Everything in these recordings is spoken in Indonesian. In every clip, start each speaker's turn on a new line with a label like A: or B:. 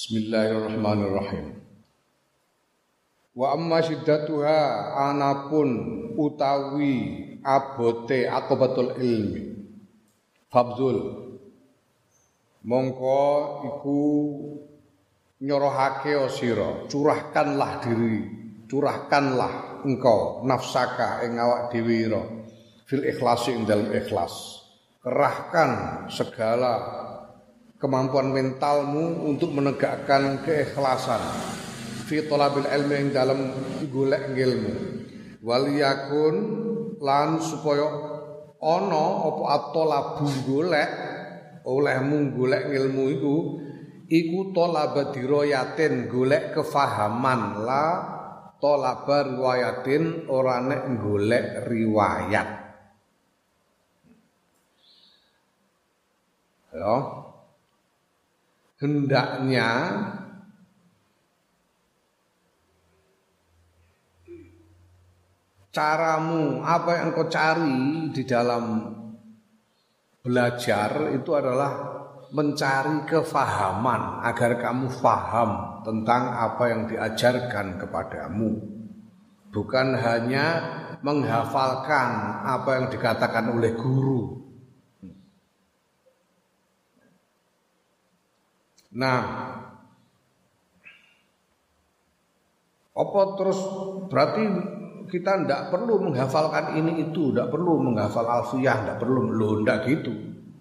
A: Bismillahirrahmanirrahim. Wa amma syiddatuha anapun utawi abote akobatul ilmi. Fabzul mongko iku nyorohake sira, curahkanlah diri, curahkanlah engkau nafsaka ing dhewe fil ikhlasi ing dalam ikhlas. Kerahkan segala kemampuan mentalmu untuk menegakkan keikhlasan. Fi talabil ilmi ing dalam golek ilmu waliyakun lan supaya ana apa atolabu golek olehmu golek ilmu iku iku talaba dirayatin golek kefahaman. La talaba riwayatin ora nek golek riwayat. Ya hendaknya caramu apa yang kau cari di dalam belajar itu adalah mencari kefahaman agar kamu faham tentang apa yang diajarkan kepadamu. Bukan hanya menghafalkan apa yang dikatakan oleh guru Nah, apa terus berarti kita tidak perlu menghafalkan ini itu, tidak perlu menghafal alfiyah, tidak perlu lo tidak gitu.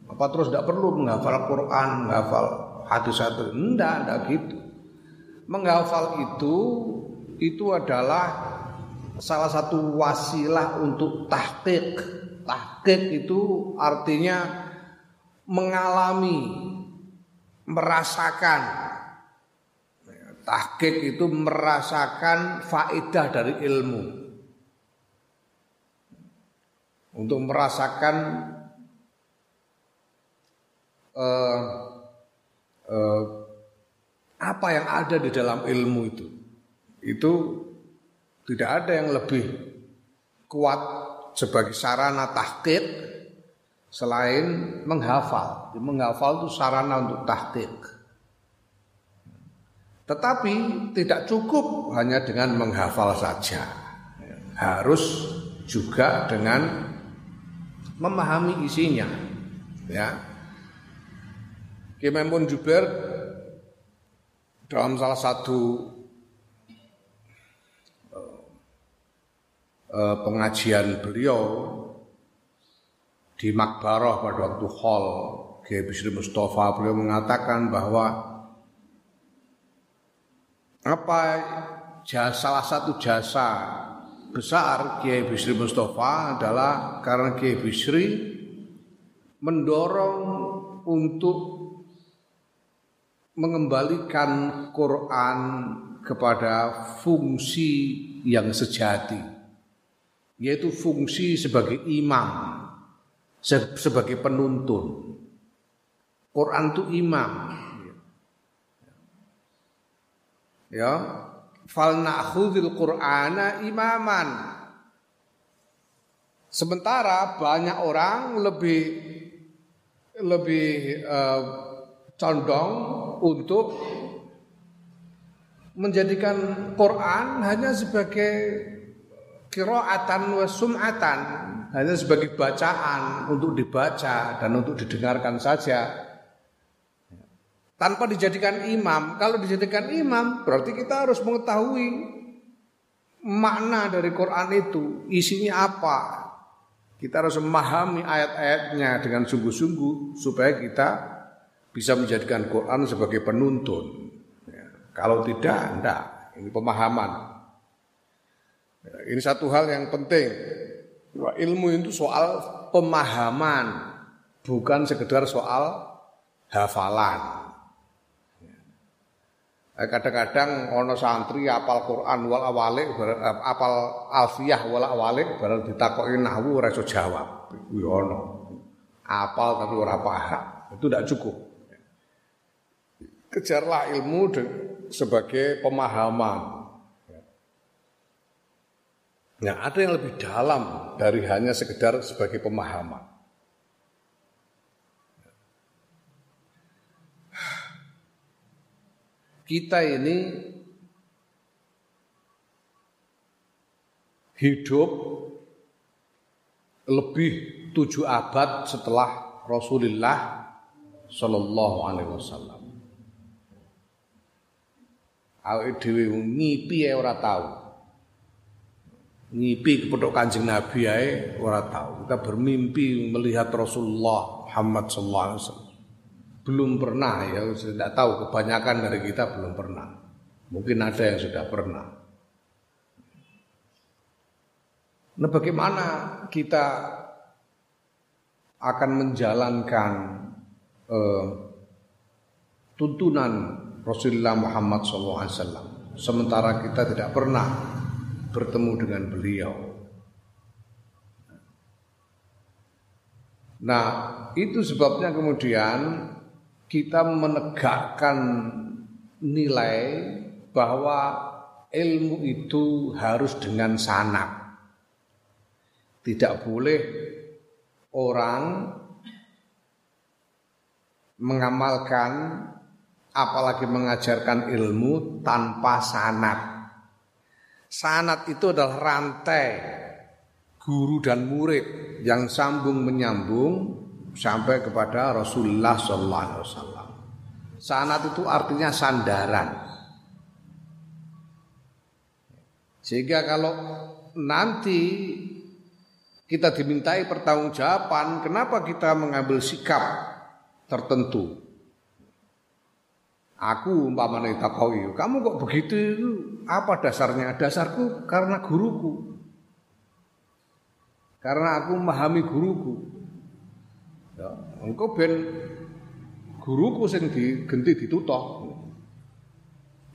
A: Apa terus tidak perlu menghafal Quran, menghafal hadis hadis, tidak, tidak gitu. Menghafal itu itu adalah salah satu wasilah untuk tahqiq. Tahqiq itu artinya mengalami merasakan. Tahqiq itu merasakan faedah dari ilmu. Untuk merasakan uh, uh, apa yang ada di dalam ilmu itu. Itu tidak ada yang lebih kuat sebagai sarana tahqiq selain menghafal. Menghafal itu sarana untuk tahqiq. Tetapi tidak cukup hanya dengan menghafal saja. Harus juga dengan memahami isinya. Ya. Kimemun Jubair dalam salah satu uh, pengajian beliau di Makbarah pada waktu hall Kiai Bisri Mustafa beliau mengatakan bahwa apa jasa, salah satu jasa besar Kiai Bisri Mustafa adalah karena Kiai Bisri mendorong untuk mengembalikan Quran kepada fungsi yang sejati yaitu fungsi sebagai imam sebagai penuntun. Quran itu imam. Ya, fal na'khudhil Qur'ana imaman. Sementara banyak orang lebih lebih uh, condong untuk menjadikan Quran hanya sebagai kiroatan wa sum'atan hanya sebagai bacaan untuk dibaca dan untuk didengarkan saja tanpa dijadikan imam. Kalau dijadikan imam berarti kita harus mengetahui makna dari Quran itu, isinya apa. Kita harus memahami ayat-ayatnya dengan sungguh-sungguh supaya kita bisa menjadikan Quran sebagai penuntun. Ya, kalau tidak, enggak. Ini pemahaman. Ya, ini satu hal yang penting ilmu itu soal pemahaman, bukan sekedar soal hafalan. Eh, kadang-kadang ono santri apal Quran wal awalik, apal alfiyah wal awalik, barang ditakoki nahwu ora jawab. Ono. Apal tapi ora paham. Itu tidak cukup. Kejarlah ilmu sebagai pemahaman, Nah, ada yang lebih dalam dari hanya sekedar sebagai pemahaman. kita ini hidup lebih tujuh abad setelah Rasulullah Shallallahu Alaihi Wasallam. Awake dhewe ngipi ora tahu. Ngipi kepethuk Kanjeng Nabi ae ora tahu. Kita bermimpi melihat Rasulullah Muhammad sallallahu alaihi wasallam. Belum pernah ya, saya tidak tahu kebanyakan dari kita belum pernah. Mungkin ada yang sudah pernah. Nah, bagaimana kita akan menjalankan uh, tuntunan Rasulullah Muhammad SAW. Sementara kita tidak pernah bertemu dengan beliau. Nah, itu sebabnya kemudian kita menegakkan nilai bahwa ilmu itu harus dengan sanat. Tidak boleh orang mengamalkan apalagi mengajarkan ilmu tanpa sanat. Sanat itu adalah rantai guru dan murid yang sambung menyambung sampai kepada Rasulullah Sallallahu Alaihi Wasallam. Sanat itu artinya sandaran. Sehingga kalau nanti kita dimintai pertanggungjawaban, kenapa kita mengambil sikap tertentu. Aku umpamane takoki, kamu kok begitu? Apa dasarnya? Dasarku karena guruku. Karena aku memahami guruku. Ya, engko ben guruku sing digenti ditutok.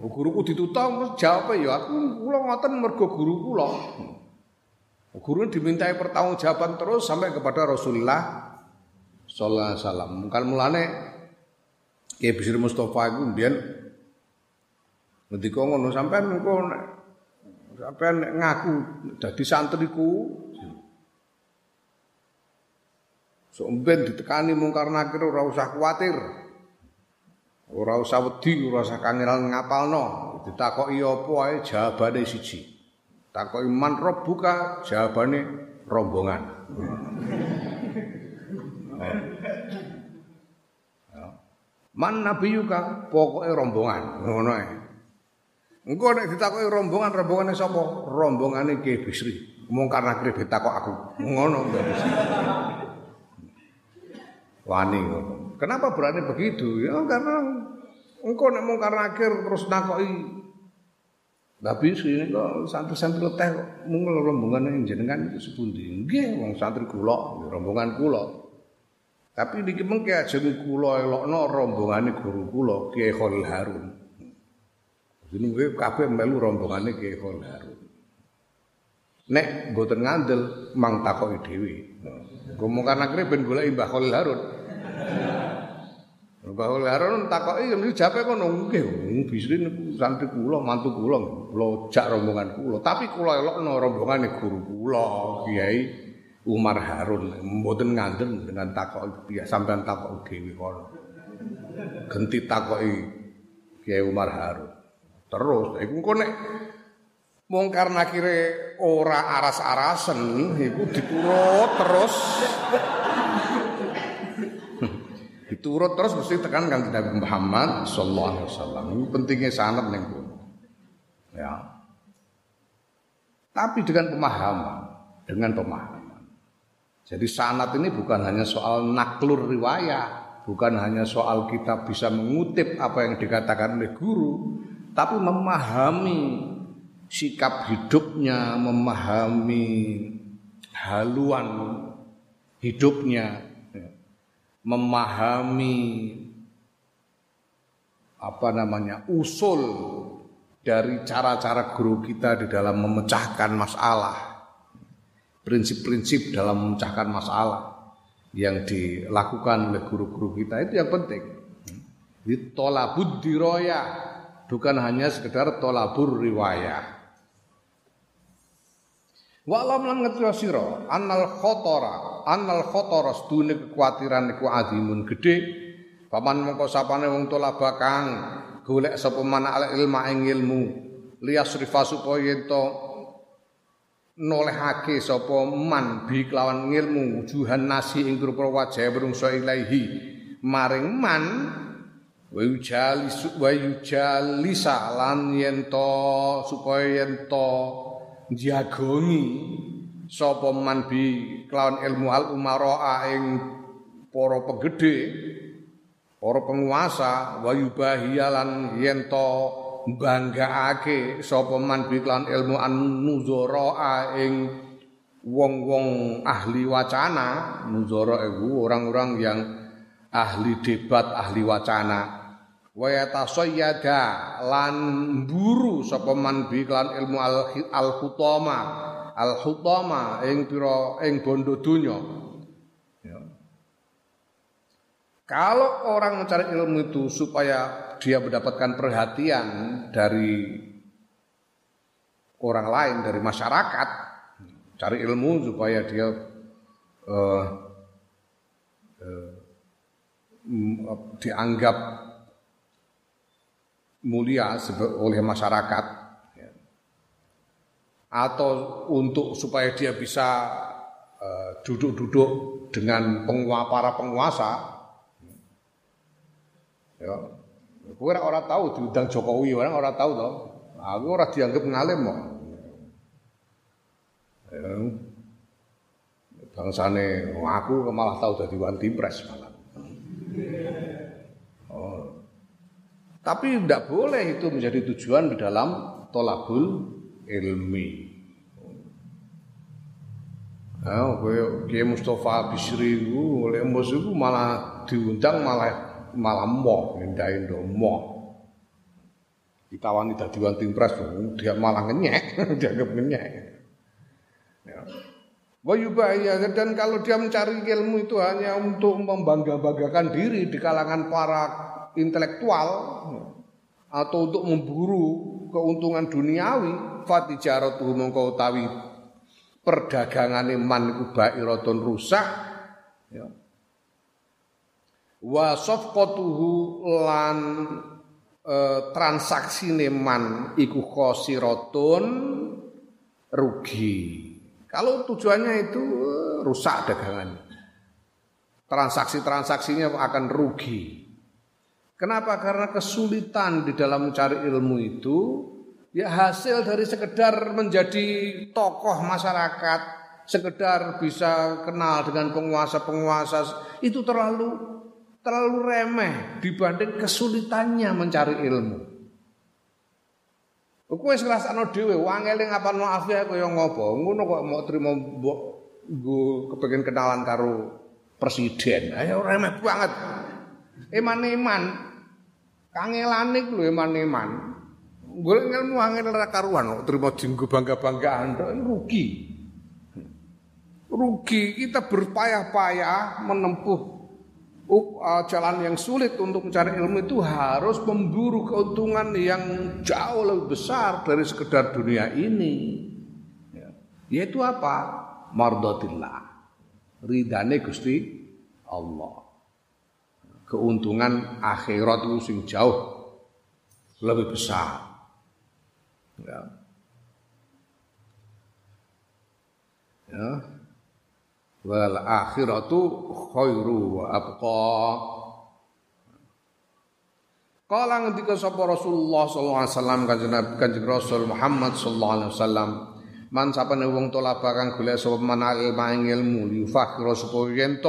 A: Oh, guruku ditutok jawab ya aku kula ngoten mergo guru kula. Guru dimintai pertanggungjawaban terus sampai kepada Rasulullah sallallahu alaihi wasallam. Kan mulane Ki Bisri Mustafa iku mbiyen ngendika ngono sampean engko sampean ngaku dadi santriku So mben ditekani mungkar nakir ora usah kuwatir. Ora usah wedi, ora usah kangelan ngapalno. Ditakoki apa ae jawabane siji. Takoki man buka jawabane rombongan. Man nabiyuka pokoke rombongan ngono ae. Engko nek ditakoki rombongan rombongane sapa? Rombongane Ki Bisri. Mung karena krip ditakok aku. Ngono. Wani ngono. Kenapa berani begitu? Ya karena engko nek mung karena akhir terus nakoki Bisri ini kok santri-santri leteh kok mung rombongane jenengan itu sepundi? Nggih wong santri kula, rombongan kula. Tapi niki mengke ajeng kula elokno rombongane guru kula Kiai Khalil Harun. Jenenge kabeh melu rombongane Kiai Khalil Harun. Nek mboten ngandel mang takoki dhewe. Karena kene ben golek Mbah Khalil Harun. Mbah Khalil Harun takoki niku jape kono nggih bisri niku santri kula mantu kula kula jak rombongan kula tapi kula elokno rombongane guru kula Kiai Umar Harun mboten ngandel dengan takok biasa sampean takok dhewe kono. Genti takoki Kiai Umar Harun. Terus iku engko nek mung karena kire ora aras-arasen iku diturut terus diturut terus mesti tekan Kanjeng Nabi Muhammad sallallahu alaihi wasallam. Ini pentingnya sanad ning Ya. Tapi dengan pemahaman, dengan pemahaman. Jadi sanat ini bukan hanya soal naklur riwayat, bukan hanya soal kita bisa mengutip apa yang dikatakan oleh guru, tapi memahami sikap hidupnya, memahami haluan hidupnya, memahami apa namanya usul dari cara-cara guru kita di dalam memecahkan masalah prinsip-prinsip dalam memecahkan masalah yang dilakukan oleh guru-guru kita itu yang penting. Di tolabud diroya bukan hanya sekedar tolabur riwayah. Wa alam sira annal khotora annal khotora sedune kekhawatiran iku azimun gede paman mongko sapane wong tolaba kang golek sapa man ilma ing ilmu liyasrifa supaya ento nolehake sapa man bi kelawan ilmu wujuhan nasi ing rupa wajah berungsa ilahi maring man wa lan yen supaya yen to jagongi sapa man bi kelawan ilmu al umara ing para pegede para penguasa wa yubahiyalan yen to banggaake sapa man bi kelawan ilmu an nuzara ing wong-wong ahli wacana. Nuzara iku orang-orang yang ahli debat ahli wacana. Wa yatasayyada lan buru sapa man bi kelawan ilmu al khutama al khutama ing pira ing bondo donya. Ya. Kalau orang mencari ilmu itu supaya dia mendapatkan perhatian dari orang lain, dari masyarakat, cari ilmu supaya dia uh, uh, dianggap mulia oleh masyarakat ya. atau untuk supaya dia bisa eh, duduk-duduk dengan penguasa para penguasa ya kowe ora ora tahu diundang Jokowi orang ora tahu toh aku ora dianggap ngalim kok bangsane aku malah tahu jadi wanti pres malah Oh. Tapi tidak boleh itu menjadi tujuan di dalam tolabul ilmi. Oh, Kiai Mustafa Bisri ku oleh iku malah diundang malah malah moh ngendai ndo moh. Ditawani dadi wanti pres dia malah ngenyek, dianggap ngenyek. Ya. Dan kalau dia mencari ilmu itu hanya untuk membangga-banggakan diri di kalangan para intelektual atau untuk memburu keuntungan duniawi fatijaratu mongko utawi perdagangan man iku bairatun rusak ya wa safqatuhu lan e, transaksine man iku khosiratun rugi kalau tujuannya itu eh, rusak dagangan. Transaksi-transaksinya akan rugi. Kenapa? Karena kesulitan di dalam mencari ilmu itu ya hasil dari sekedar menjadi tokoh masyarakat, sekedar bisa kenal dengan penguasa-penguasa itu terlalu terlalu remeh dibanding kesulitannya mencari ilmu. Kowe wis ngrasakno dhewe wangele ngapalno afiah kaya ngopo. Ngono kok mau trimo mbok nggo kepengin kenalan karo presiden. Ayo remeh banget. Eman-eman. Kangelane ku lho eman-eman. Golek ilmu angel ora karuan kok trimo dinggo bangga-banggaan tok rugi. Rugi kita berpayah-payah menempuh uh, jalan yang sulit untuk mencari ilmu itu harus memburu keuntungan yang jauh lebih besar dari sekedar dunia ini. Ya. Yaitu apa? Mardotillah. Ridane Gusti Allah. Keuntungan akhirat itu sing jauh lebih besar. Ya. Ya, wal akhiratu khairu wa abqa. Kala ngendika sapa Rasulullah sallallahu alaihi wasallam kanjeng Kanjeng Rasul Muhammad sallallahu alaihi wasallam man sapane wong tolaba kang golek sapa man ilmu ilmu yufakhira sapa yen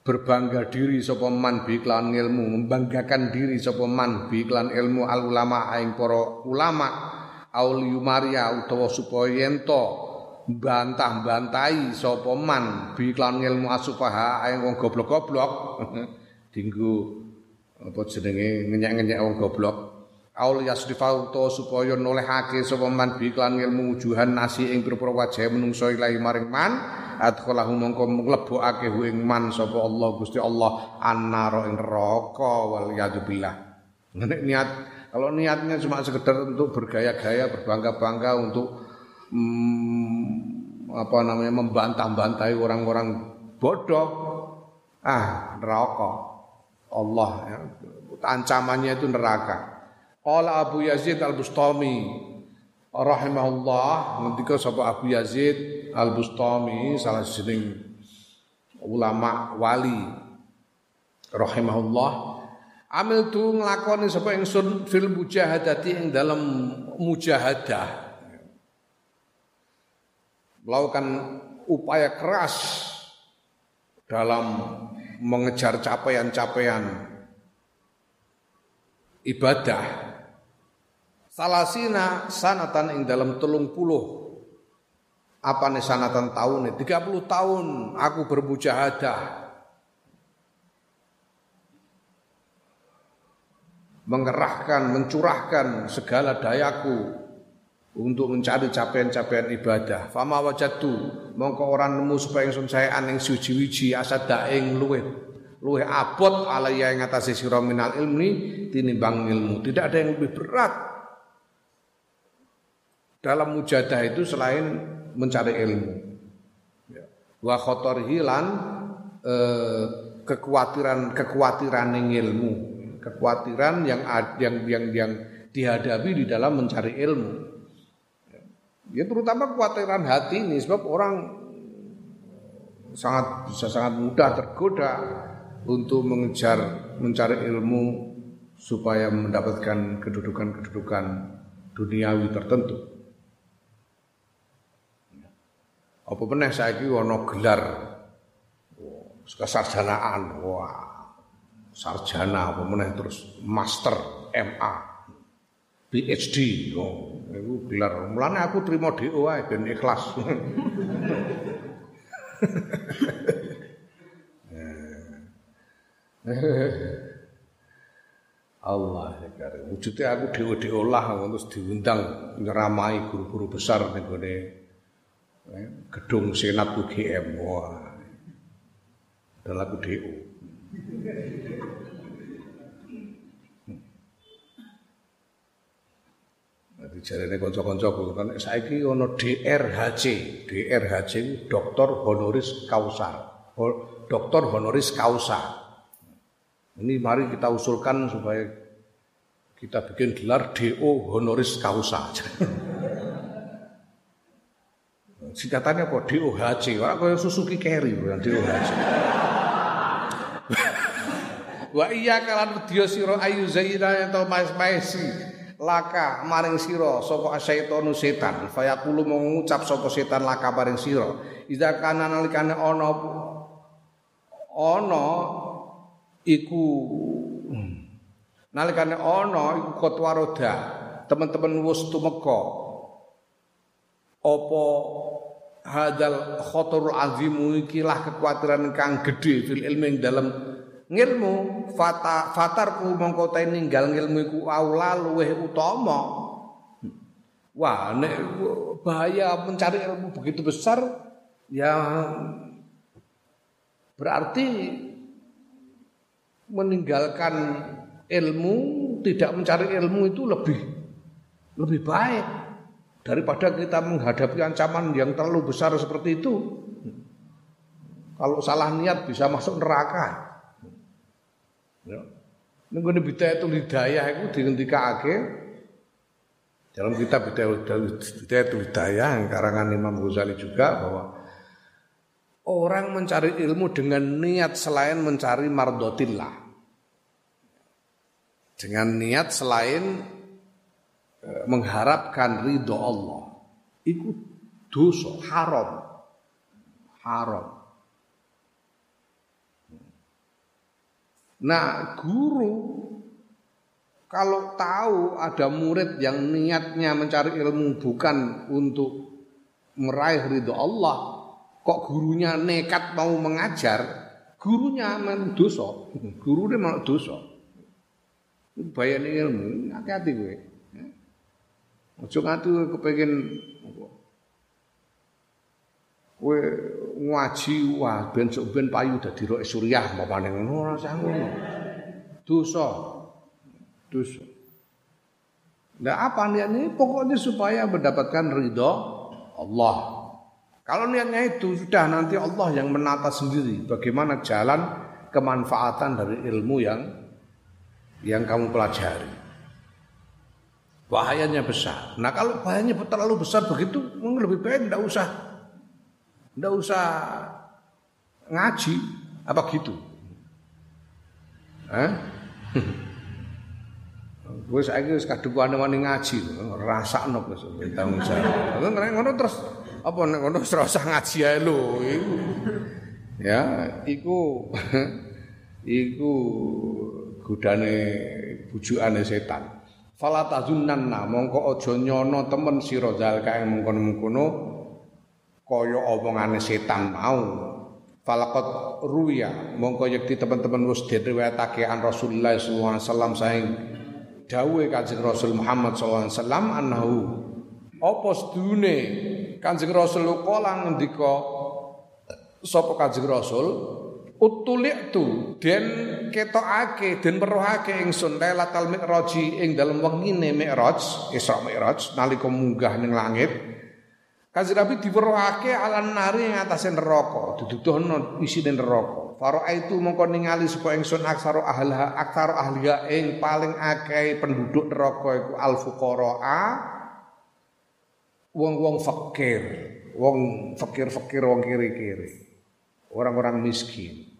A: berbangga diri sapa man bi ilmu membanggakan diri sapa man bi ilmu al ulama aing para ulama aul yumaria utawa supaya yen bantah-bantahi sapa man? Bi iklan ilmu asufaha ae wong goblok-goblok. Dinggo apa jenenge ngenyek-ngenyek wong goblok. Aul yasrifa to supaya nolehake sapa man bi iklan ilmu wujuhan nasi ing pira wajah menungso ilahi maring man. Adkhalahu mongko mlebokake ing man sapa Allah Gusti Allah annara ing neraka wal yadzubillah niat kalau niatnya cuma sekedar untuk bergaya-gaya berbangga-bangga untuk hmm, apa namanya membantah-bantahi orang-orang bodoh. Ah neraka. Allah ya. Ancamannya itu neraka. Qala Abu Yazid Al-Bustami rahimahullah ngendika sapa Abu Yazid Al-Bustami salah sing ulama wali rahimahullah. Amil tu nglakoni sapa ingsun fil mujahadati ing dalam mujahadah melakukan upaya keras dalam mengejar capaian-capaian ibadah. Salasina sanatan ing dalam telung puluh. Apa nih sanatan tahun nih 30 tahun aku bermujahadah. Mengerahkan mencurahkan segala dayaku untuk mencari capaian-capaian ibadah. Fama wajatu mongko orang nemu supaya ingsun saya aning suci-wiji asad daing luwe luwe abot alaya yang atase sira minal ilmi tinimbang ilmu. Tidak ada yang lebih berat dalam mujadah itu selain mencari ilmu. Ya. Wa khotor hilan eh, kekhawatiran kekhawatiran ilmu, kekhawatiran yang yang yang yang dihadapi di dalam mencari ilmu. Ya terutama kekhawatiran hati ini sebab orang sangat bisa sangat mudah tergoda untuk mengejar mencari ilmu supaya mendapatkan kedudukan-kedudukan duniawi tertentu. Apa meneh saiki ana gelar? Kesarjanaan, wah sarjana apa meneh terus? Master MA PhD. Oh, itu gelar. Mulane aku terima DO ae ben ikhlas. Allah karim. Wujudnya aku dewa-dewa lah terus diundang nyeramai guru-guru besar ning eh, gedung Senat UGM. Wah. Adalah aku DO. Jadi jarene kanca-kanca kan saiki ana DRHC. DRHC dokter honoris causa. Dokter honoris causa. Ini mari kita usulkan supaya kita bikin gelar DO honoris causa. Singkatannya apa? DOHC. Wah, kaya Suzuki Carry bukan DOHC. Wa iya kalan wedya sira ayu zaira atau mais-maisi laka maring sira sapa syaitanu setan. Fayaqulu mengucap sapa setan laka maring sira. Idza kana nalikane ana ana iku nalikane ana iku kotwaroda teman-teman wis tumeka. Apa hadal khotorul azimu ikilah kekhawatiran kang gedhe fil ilmi dalam ngilmu fata fatarku mongko ninggal ngilmu iku aula luweh utama. Wah nek bahaya mencari ilmu begitu besar ya berarti meninggalkan ilmu tidak mencari ilmu itu lebih lebih baik daripada kita menghadapi ancaman yang terlalu besar seperti itu. Kalau salah niat bisa masuk neraka Ya. Nenggone bidayatul hidayah iku dihentikan dalam kitab bidayatul hidayah yang karangan Imam Ghazali juga bahwa orang mencari ilmu dengan niat selain mencari mardotillah. Dengan niat selain e, mengharapkan ridho Allah. Itu dosa haram. Haram. Nah, guru kalau tahu ada murid yang niatnya mencari ilmu bukan untuk meraih ridho Allah, kok gurunya nekat mau mengajar, gurunya dosa, gurunya malah dosa. Bayani ilmu, hati-hati gue. Ojo ngatu kepengin kowe ngaji wah ben sok ben payu dadi roh suriah mamane ngono ora usah ngono. Dosa. Dosa. Nah apa niatnya? Pokoknya supaya mendapatkan ridho Allah. Kalau niatnya itu sudah nanti Allah yang menata sendiri bagaimana jalan kemanfaatan dari ilmu yang yang kamu pelajari. Bahayanya besar. Nah kalau bahayanya terlalu besar begitu, lebih baik tidak usah, tidak usah ngaji, apa gitu. Hah? Wis saiki wis kadhuwane wani ngaji, rasakno wis tanggung jawab. Nek ngono terus apa nek ngono usah ngaji ae lho iku. Ya, iku iku godane bujukane setan. Fala tazunnanna mongko aja nyono temen sira zalika ing mengkono-mengkono kaya omongane setan mau. Falaqat ruya mongko yekti teman-teman wis diriwayatake an Rasulullah sallallahu alaihi wasallam saing dawuhe Kanjeng Rasul Muhammad sallallahu alaihi wasallam annahu apa sedune Kanjeng Rasul kala ngendika sapa Kanjeng Rasul utulik tu den ketokake den weruhake ingsun lailatul mi'raji ing dalem wengine mi'raj Isra Mi'raj nalika munggah ning langit Kanjeng Nabi diweruhake alan nari ing atase neraka diduduhno isine neraka. Faro itu mongko ningali sapa ingsun aksaro ahliha aksaro ahliha ing paling akeh penduduk neraka iku al fuqara wong-wong fakir wong fakir-fakir wong kiri-kiri orang-orang miskin.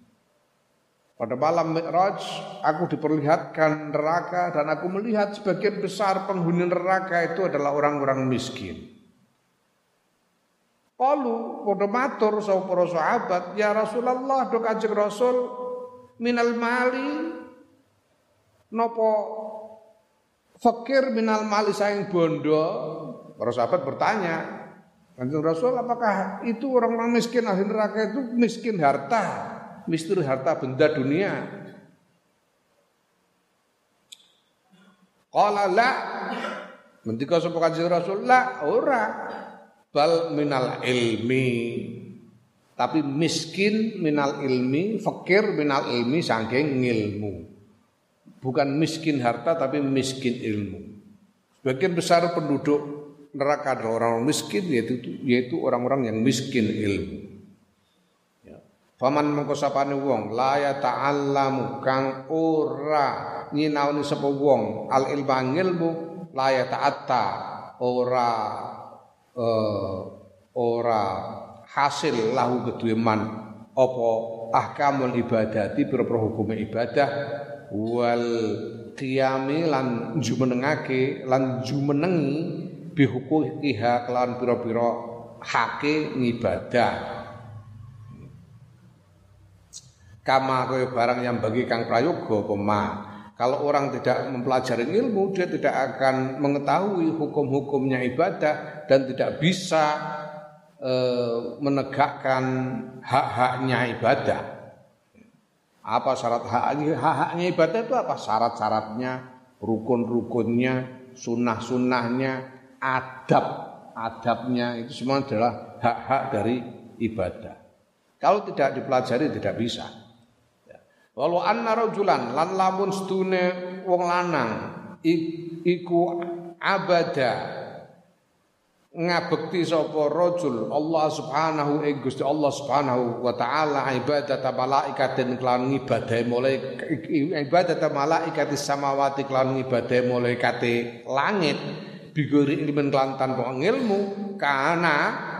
A: Pada malam Mi'raj aku diperlihatkan neraka dan aku melihat sebagian besar penghuni neraka itu adalah orang-orang miskin Kalu padha matur sapa sahabat, "Ya Rasulullah, do Kanjeng Rasul minal mali napa fakir minal mali saing bondo?" Para sahabat bertanya, Kanjeng Rasul, apakah itu orang-orang miskin ahli neraka itu miskin harta, miskin harta benda dunia? Qala la Mendika sapa Kanjeng Rasul, la ora bal minal ilmi. Tapi miskin minal ilmi fakir minal ilmi saking ilmu bukan miskin harta tapi miskin ilmu. Sebagian besar penduduk neraka adalah orang miskin yaitu yaitu orang-orang yang miskin ilmu. Ya. Faman mengko sapane wong la ya ta'allamu kang ora nyinaoni sapa wong. Al ilmu ilmu la ya ta'atta ora uh, ora hasil lahu kedue man apa ahkamul ibadati pira-pira hukume ibadah wal qiyami lan jumenengake lan jumenengi bihukukiha kelan pira-pira hake ngibadah. Kama kaya barang yang bagi kang prayoga pema kalau orang tidak mempelajari ilmu, dia tidak akan mengetahui hukum-hukumnya ibadah dan tidak bisa e, menegakkan hak-haknya ibadah. Apa syarat hak hak-haknya ibadah itu apa? Syarat-syaratnya, rukun-rukunnya, sunnah-sunnahnya, adab adabnya itu semua adalah hak-hak dari ibadah. Kalau tidak dipelajari tidak bisa. Walau anna rajulan lan lamun stune wong lanang iku abada. Ngabekti sapa rajul Allah Subhanahu ing Gusti Allah Subhanahu wa taala ibadat malaikatin kelan ibadah mulai ibadat malaikat samawati kelan malaikate langit bigori ilmen kelan tanpa ilmu karena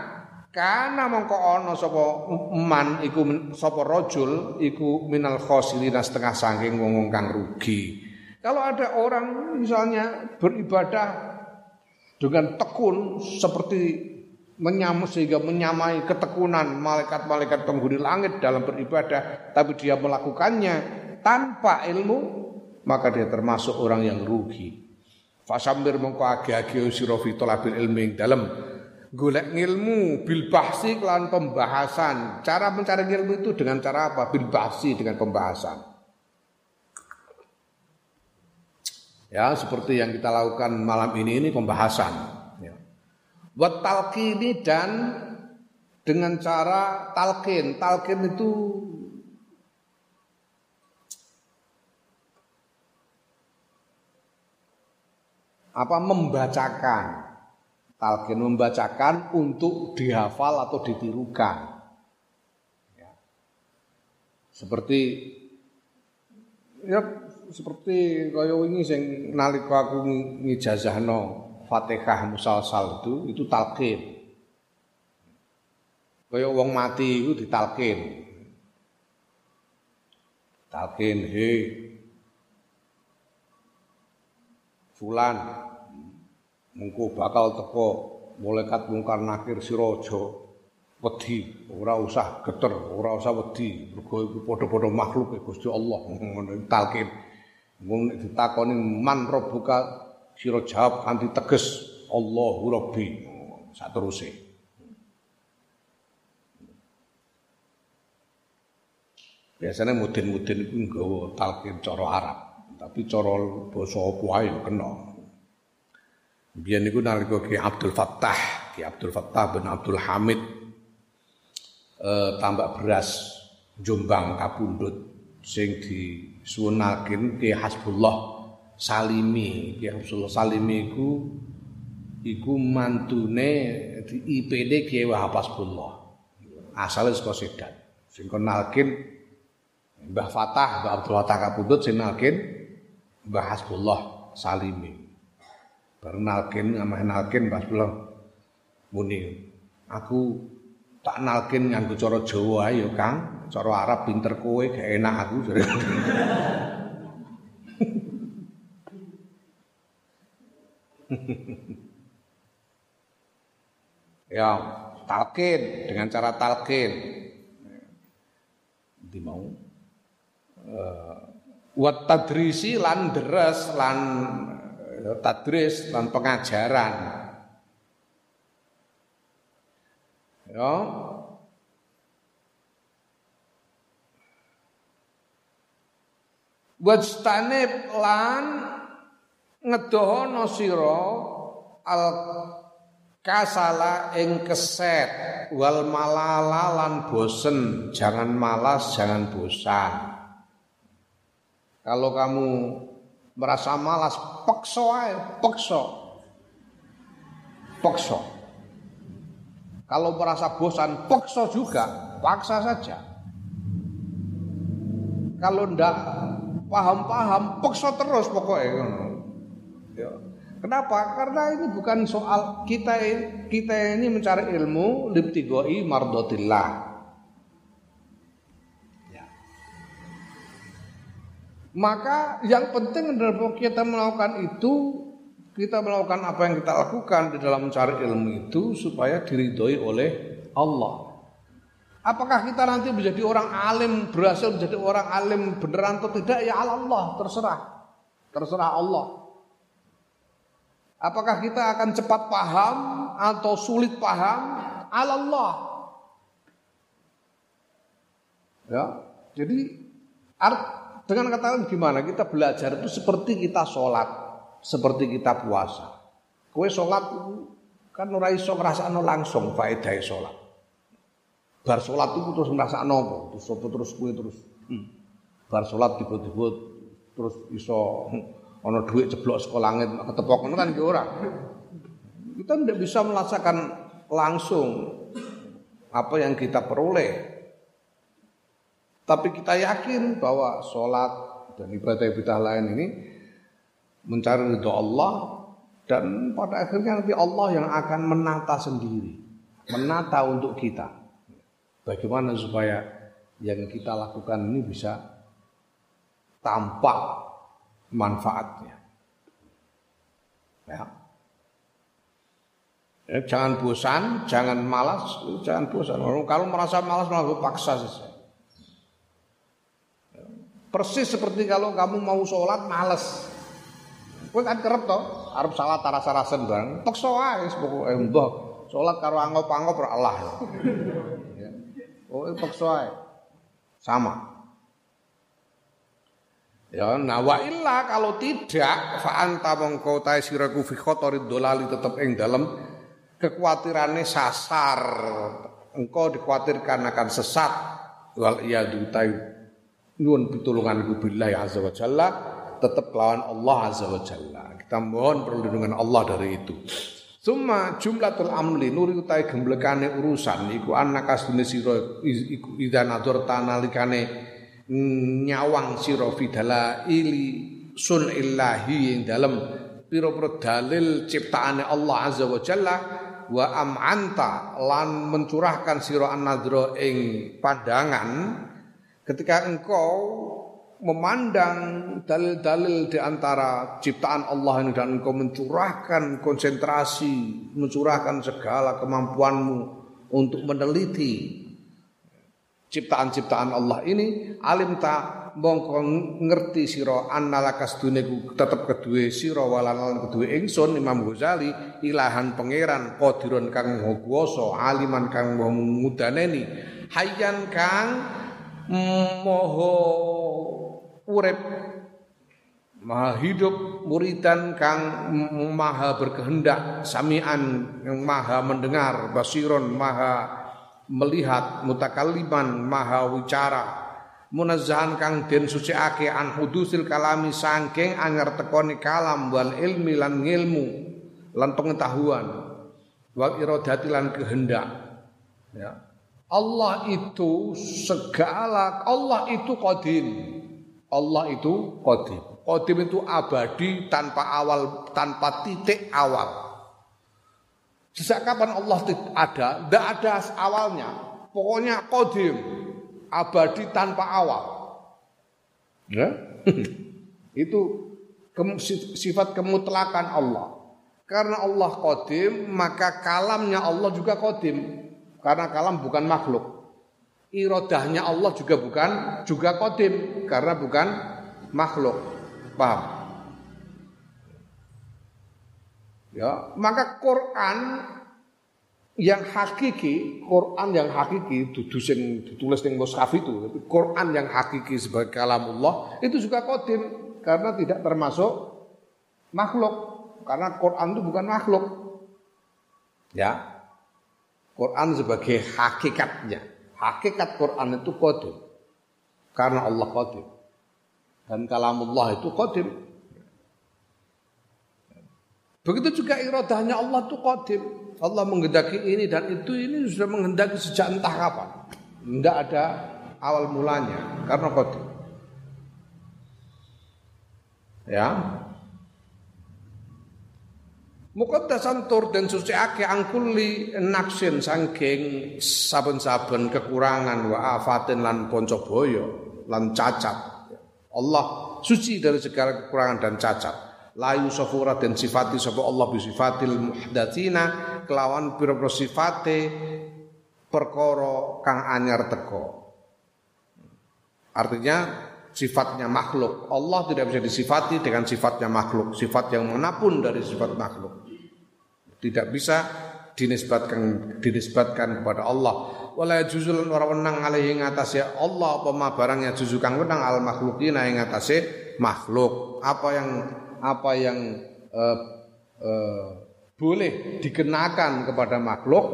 A: karena mongko ana sapa man iku sapa rajul iku minal khosirina setengah saking wong kang rugi. Kalau ada orang misalnya beribadah dengan tekun seperti menyamai sehingga menyamai ketekunan malaikat-malaikat penghuni langit dalam beribadah tapi dia melakukannya tanpa ilmu maka dia termasuk orang yang rugi. Fasambir mongko agi-agi sira fi talabil ilmi dalam golek ilmu bil bahsi kelan pembahasan. Cara mencari ilmu itu dengan cara apa? Bil bahsi dengan pembahasan. Ya, seperti yang kita lakukan malam ini ini pembahasan. Ya. Buat talqini dan dengan cara talqin. Talqin itu apa membacakan talqin membacakan untuk dihafal atau ditirukan. Ya. Seperti ya, seperti kaya wingi sing nalika aku ngijazahno Fatihah musalsal itu itu talqin. Kaya wong mati iku ditalqin. Talqin he Fulan mengko bakal teko malaikat mungkar nakir sira aja wedi, ora usah geter, ora usah wedi, mergo iku padha-padha makhluk e Gusti Allah ngono talqin. Mun ditakoni man rabbuka sira jawab kanthi teges Allahu Rabbi. Sateruse. Biasanya mudin-mudin itu nggawa talqin cara Arab, tapi cara basa apa ae kena. Biyen niku nalika Ki Abdul Fattah, Ki Abdul Fattah bin Abdul Hamid eh, tambak beras Jombang Kapundut sing disuwunaken ke Hasbullah Salimi, Ki Hasbullah Salimi iku iku mantune di IPD Ki Wahab Hasbullah. Asale saka Sedan. Sing kenalkin Mbah Fatah, Mbah Abdul Fatah Kapundut sing nalkin Mbah Hasbullah Salimi. Baru nalkin, amah nalkin Mbah Hasbullah muni aku tak nalkin nganggo cara Jawa ae ya Kang, cara Arab pinter kowe gak enak aku. ya, talkin dengan cara talkin. Di mau uh, wat tadrisi lan deres lan tadris lan pengajaran. Ya. Wajtanib lan ngedohono sira al kasala ing keset wal malala lan bosen jangan malas jangan bosan kalau kamu merasa malas pekso ae pekso pekso kalau merasa bosan, paksa juga, paksa saja. Kalau ndak paham-paham, paksa terus pokoknya. Ya. Kenapa? Karena ini bukan soal kita kita ini mencari ilmu libtigoi mardotillah. Maka yang penting adalah kita melakukan itu kita melakukan apa yang kita lakukan di dalam mencari ilmu itu supaya diridhoi oleh Allah. Apakah kita nanti menjadi orang alim, berhasil menjadi orang alim beneran atau tidak ya Allah, terserah. Terserah Allah. Apakah kita akan cepat paham atau sulit paham? Allah. Ya, jadi dengan kata lain gimana? Kita belajar itu seperti kita sholat seperti kita puasa. Kue sholat kan ora iso ngrasakno langsung faedahe sholat. Bar sholat itu terus ngrasakno apa? Terus apa terus kue terus bar sholat tiba-tiba terus iso hmm, ana duit jeblok saka langit ketepok kan ki ora. Kita tidak bisa merasakan langsung apa yang kita peroleh. Tapi kita yakin bahwa sholat dan ibadah-ibadah lain ini mencari ridho Allah dan pada akhirnya nanti Allah yang akan menata sendiri, menata untuk kita. Bagaimana supaya yang kita lakukan ini bisa tampak manfaatnya. Ya. ya jangan bosan, jangan malas, jangan bosan. Kalau merasa malas malah paksa saja. Persis seperti kalau kamu mau sholat malas, Kowe kan kerep to, arep salat taras-tarasen bareng. Peksa wae pokoke mbah. Salat karo angop-angop ora Allah. Ya. Pokoke peksa. Sama. Ya, nah wa illa kalau tidak fa anta mongko ta siraku fi khotorid dolali tetep ing dalem kekhawatirannya sasar. Engkau dikhawatirkan akan sesat wal iyadu ta'i nyuwun pitulungan billahi azza wa jalla tetap lawan Allah Azza wa Jalla. Kita mohon perlindungan Allah dari itu. Summa jumlatul amli nuri utai gemblekane urusan iku anak asdune sira iku idza nador tanalikane nyawang sira fidala ili sun illahi ing dalem pira-pira dalil ciptaane Allah azza wa jalla wa am'anta lan mencurahkan sira an-nadra ing pandangan ketika engkau memandang dalil-dalil di antara ciptaan Allah ini dan engkau mencurahkan konsentrasi, mencurahkan segala kemampuanmu untuk meneliti ciptaan-ciptaan Allah ini alim ta mongko ngerti sira annalakas duneku tetep kedue sira walan kedue ingsun Imam Ghazali ilahan pangeran qadirun kang kuwasa aliman kang mudaneni hayyan kang moho urip. Maha hidup muridan kang maha berkehendak samian yang maha mendengar basiron maha melihat mutakaliman maha wicara. Munazzahan kang den suciake an hudusil kalami sangking anyar tekoni kalam wal ilmi lan ngilmu lan pengetahuan. Wal iradati lan kehendak. Ya Allah itu segala Allah itu qadim Allah itu qadim qadim itu abadi tanpa awal tanpa titik awal Sejak kapan Allah ada? Tidak ada awalnya. Pokoknya kodim, abadi tanpa awal. Ya? Itu sifat kemutlakan Allah. Karena Allah kodim, maka kalamnya Allah juga kodim. Karena kalam bukan makhluk. Irodahnya Allah juga bukan juga kodim, karena bukan makhluk. Paham? Ya, maka Quran yang hakiki, Quran yang hakiki dudu sing ditulis ning mushaf itu, Quran yang hakiki sebagai kalamullah itu juga kodim karena tidak termasuk makhluk. Karena Quran itu bukan makhluk. Ya. Quran sebagai hakikatnya. Hakikat Quran itu kodim. Karena Allah kodim. Dan kalamullah itu kodim. Begitu juga iradahnya Allah itu qadim. Allah menghendaki ini dan itu ini sudah menghendaki sejak entah kapan. Tidak ada awal mulanya karena qadim. Ya. Muqaddasan tur dan suci ake angkuli naksin sangking saben-saben kekurangan wa afatin lan ponco boyo lan cacat. Allah suci dari segala kekurangan dan cacat layu sofura dan sifati sapa Allah bi sifatil muhdatsina kelawan pira-pira sifate perkara kang anyar teko. Artinya sifatnya makhluk. Allah tidak bisa disifati dengan sifatnya makhluk, sifat yang mana pun dari sifat makhluk. Tidak bisa dinisbatkan dinisbatkan kepada Allah. Wala juzul ora wenang alaihi ngatasé Allah apa barangnya juzu kang wenang al makhlukina ing ngatasé makhluk. Apa yang apa yang uh, uh, boleh dikenakan kepada makhluk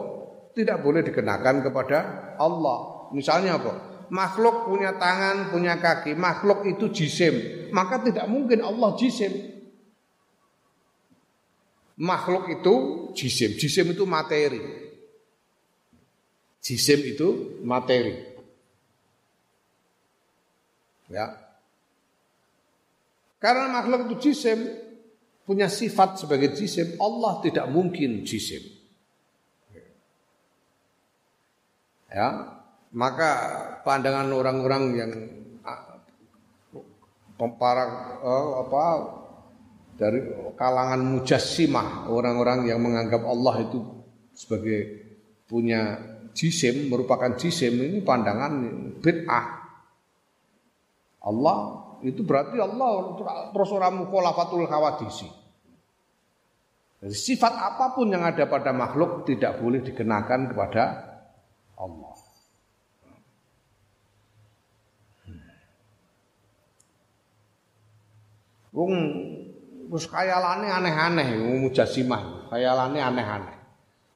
A: tidak boleh dikenakan kepada Allah. Misalnya apa? Makhluk punya tangan, punya kaki, makhluk itu jisim, maka tidak mungkin Allah jisim. Makhluk itu jisim, jisim itu materi. Jisim itu materi. Ya, karena makhluk itu jisim punya sifat sebagai jisim, Allah tidak mungkin jisim. Ya, maka pandangan orang-orang yang para uh, apa dari kalangan mujassimah, orang-orang yang menganggap Allah itu sebagai punya jisim, merupakan jisim ini pandangan bid'ah. Allah itu berarti Allah terus orang mukhalafatul khawadisi. Jadi sifat apa pun yang ada pada makhluk tidak boleh dikenakan kepada Allah. Wong wis khayalane aneh-aneh mujasimah, khayalane aneh-aneh.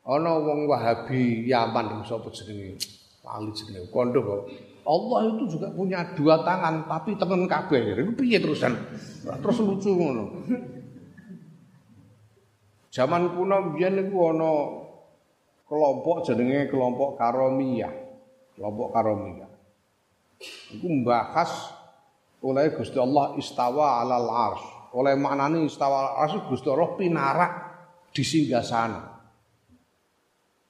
A: Ana wong Wahabi Yaman sapa jenenge? Wali jenenge. Kondo kok Allah itu juga punya dua tangan tapi tengen kabeh. Iku piye terusan? Terus lucu ngono. Zaman kuno biyen niku ana kelompok jenenge kelompok Karomiyah. Kelompok Karomiyah. Iku membahas oleh Gusti Allah istawa alal ars. Oleh maknani istawa alal ars Gusti Allah pinarak di sana.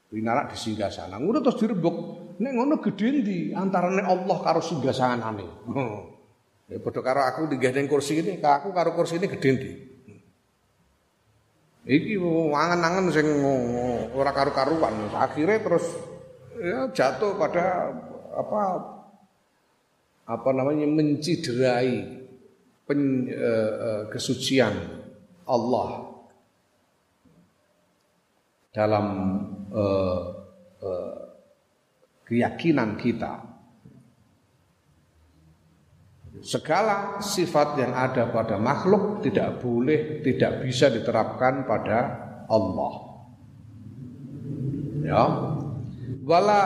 A: Pinarak di sana. Ngono terus direbuk. Nek ngono gedhe ndi antarane Allah karo singgasanane. Ya padha karo aku digendeng kursi ini, aku karo kursi ini gedhe ndi. Iki angen-angen sing ora karu-karuan. Akhirnya terus ya jatuh pada apa apa namanya menciderai pen, uh, kesucian Allah dalam uh, uh, keyakinan kita. Segala sifat yang ada pada makhluk tidak boleh, tidak bisa diterapkan pada Allah. Ya. Wala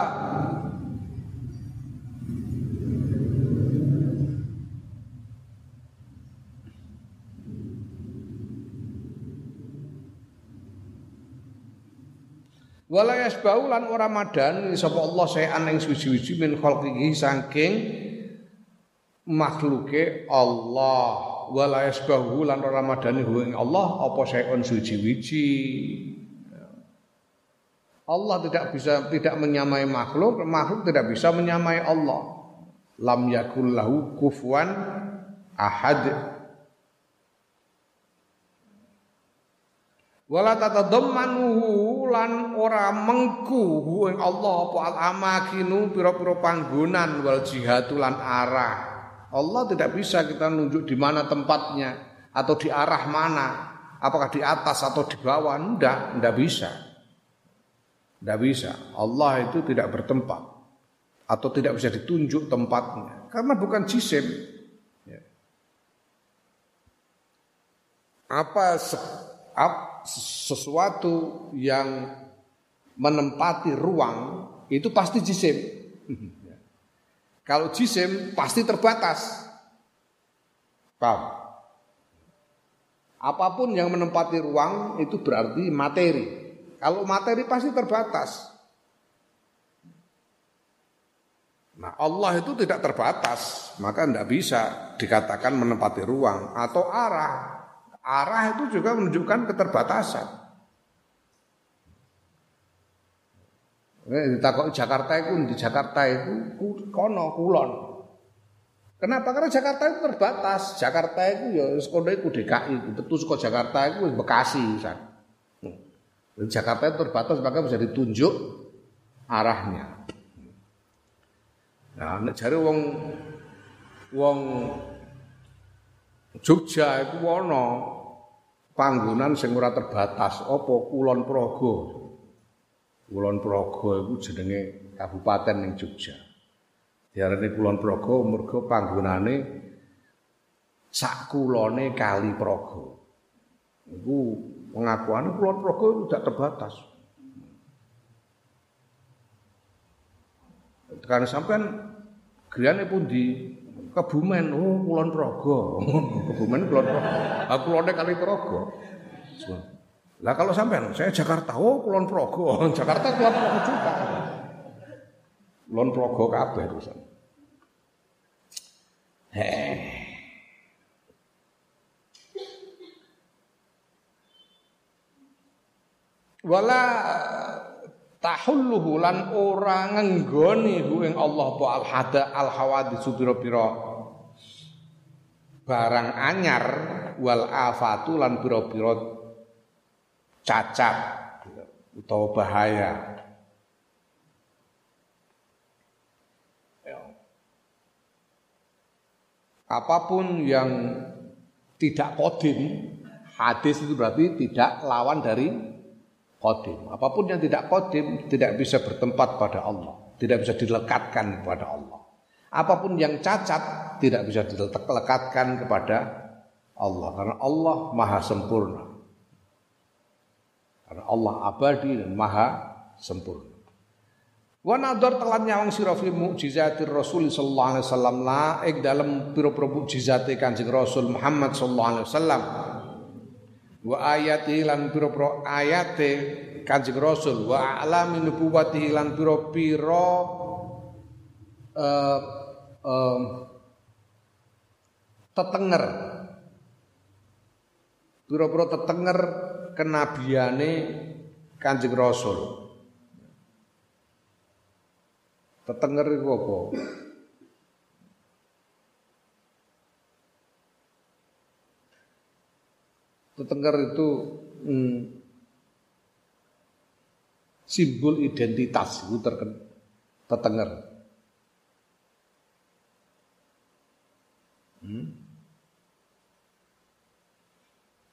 A: Wala yasbau lan ora madani sapa Allah sayan ing suci-suci min khalqihi saking makhluke Allah. Wala yasbau lan ora madani ing Allah apa sayan suci-suci. Allah tidak bisa tidak menyamai makhluk, makhluk tidak bisa menyamai Allah. Lam yakul lahu kufuwan ahad. Wala tatadammanuhu lan ora mengku ing Allah apa al amakinu pira-pira panggonan wal jihad lan arah. Allah tidak bisa kita nunjuk di mana tempatnya atau di arah mana. Apakah di atas atau di bawah? Enggak, enggak bisa. Enggak bisa. Allah itu tidak bertempat atau tidak bisa ditunjuk tempatnya karena bukan jisim. Ya. Apa sesuatu yang menempati ruang itu pasti jisim. Kalau jisim pasti terbatas. Paham? Apa pun yang menempati ruang itu berarti materi. Kalau materi pasti terbatas. Nah Allah itu tidak terbatas, maka tidak bisa dikatakan menempati ruang atau arah. Arah itu juga menunjukkan keterbatasan. Ini ditakok Jakarta itu di Jakarta itu kono kulon. Kenapa? Karena Jakarta itu terbatas. Jakarta itu ya sekolah itu DKI, betul sekolah Jakarta itu Bekasi, misalnya. Jakarta itu terbatas maka bisa ditunjuk arahnya. Nah, nek wong wong Jogja itu ana panggonan sing ora terbatas apa Kulon Progo. Kulon Progo iku jenenge kabupaten ning Jogja. Diarani Kulon Progo mergo panggonane sak kulone Kali Progo. Iku pengakuan Kulon Progo tidak terbatas. Karena sampean griane pundi? Kebumen, oh Kulon Progo. Kebumen Kulon Progo. Ah kulone kali Progo. Lah kalau sampean, saya Jakarta, oh Kulon Progo. Jakarta Kulon Progo juga. Kulon Progo kabeh terusan. Heh. Wala tahulluhu lan ora ngenggoni hu ing Allah apa al hada al hawadis pira-pira barang anyar wal afatu lan pira-pira cacat utawa bahaya ya. apa pun yang tidak kodim hadis itu berarti tidak lawan dari kodim. Apa pun yang tidak kodim tidak bisa bertempat pada Allah, tidak bisa dilekatkan kepada Allah. Apa pun yang cacat tidak bisa dilekatkan kepada Allah karena Allah maha sempurna. Karena Allah abadi dan maha sempurna. Wa nadhar telan nyawang sira fi mukjizatir Rasul sallallahu alaihi wasallam la ing dalem pira-pira mukjizate Kanjeng Rasul Muhammad sallallahu alaihi wasallam wa ayati lan pira-pira ayate Kanjeng Rasul wa alami nubuwati lan pira-pira uh, tetenger pura-pura tetenger kenabiane Kanjeng Rasul. Tetenger iku apa? Tetenger itu hmm, simbol identitas itu terken tetenger. Hmm?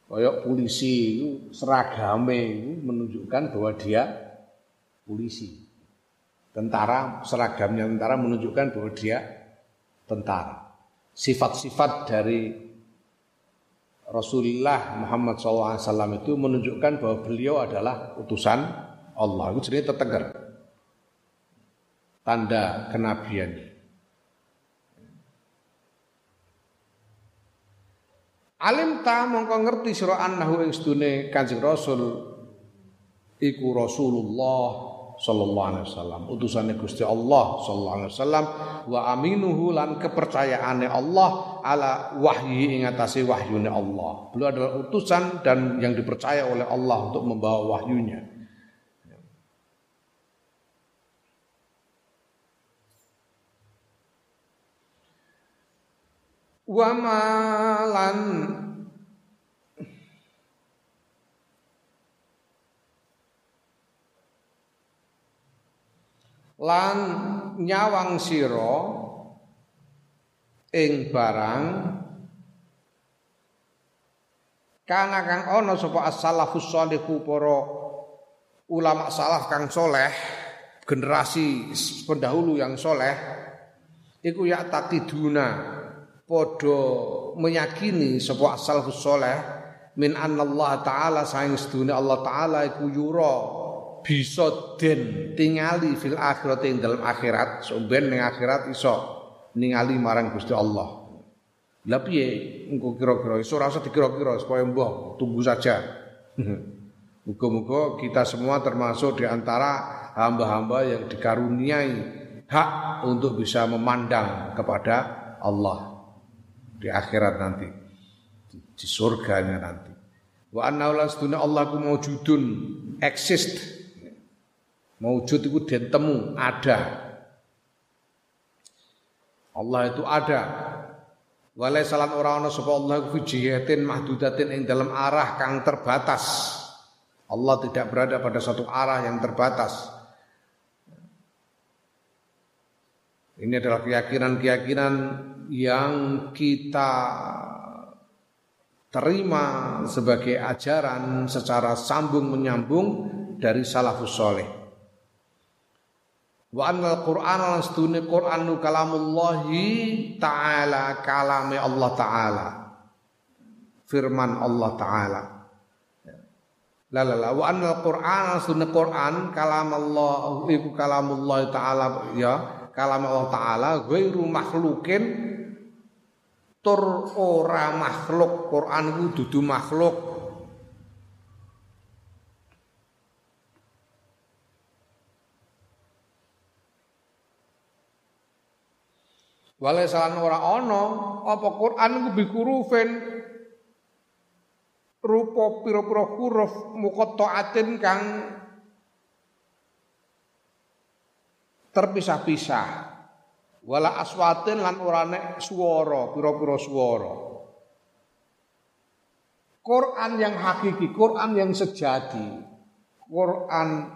A: Kayak polisi itu seragame itu menunjukkan bahwa dia polisi. Tentara seragamnya tentara menunjukkan bahwa dia tentara. Sifat-sifat dari Rasulullah Muhammad SAW itu menunjukkan bahwa beliau adalah utusan Allah. Itu jadi tetenger. Tanda kenabiannya. Alim ta mongko ngerti sira annahu ing sedune Kanjeng Rasul iku Rasulullah sallallahu alaihi wasallam utusane Gusti Allah sallallahu alaihi wasallam wa aminuhu lan kepercayaane Allah ala wahyi ing atase wahyune Allah. Beliau adalah utusan dan yang dipercaya oleh Allah untuk membawa wahyunya. Wa malan lan nyawang sira ing barang kana kang ana sapa as-salafus shalihu para ulama salaf kang soleh generasi pendahulu yang soleh iku ya takiduna podo meyakini sapa as-salafus soleh min Allah taala saing sedune Allah taala iku yura bisa den tingali fil akhirat ing dalam akhirat somben ning akhirat iso ningali marang Gusti Allah. Lah piye engko kira-kira iso ora usah dikira-kira supaya tunggu saja. Muga-muga kita semua termasuk di antara hamba-hamba yang dikaruniai hak untuk bisa memandang kepada Allah di akhirat nanti di surganya nanti. Wa anna Allah ku maujudun exist Maujud itu dan temu, ada. Allah itu ada. Walai salam orang ana sapa Allah fi jihatin mahdudatin ing dalam arah kang terbatas. Allah tidak berada pada satu arah yang terbatas. Ini adalah keyakinan-keyakinan yang kita terima sebagai ajaran secara sambung menyambung dari salafus soleh. Wa annal Qur'an lan sedune Qur'an nu kalamullahi taala kalame Allah taala. Firman Allah taala. La la la wa annal Qur'an sedune Qur'an kalam Allah iku kalamullah taala ya kalam Allah taala ghairu makhlukin tur ora makhluk Quran ku dudu makhluk Wale salan ora ana apa Quran ku bikurufin rupa pira-pira huruf muqatta'atin kang terpisah-pisah. Wala aswatin lan ora nek swara, pira-pira swara. Quran yang hakiki, Quran yang sejati, Quran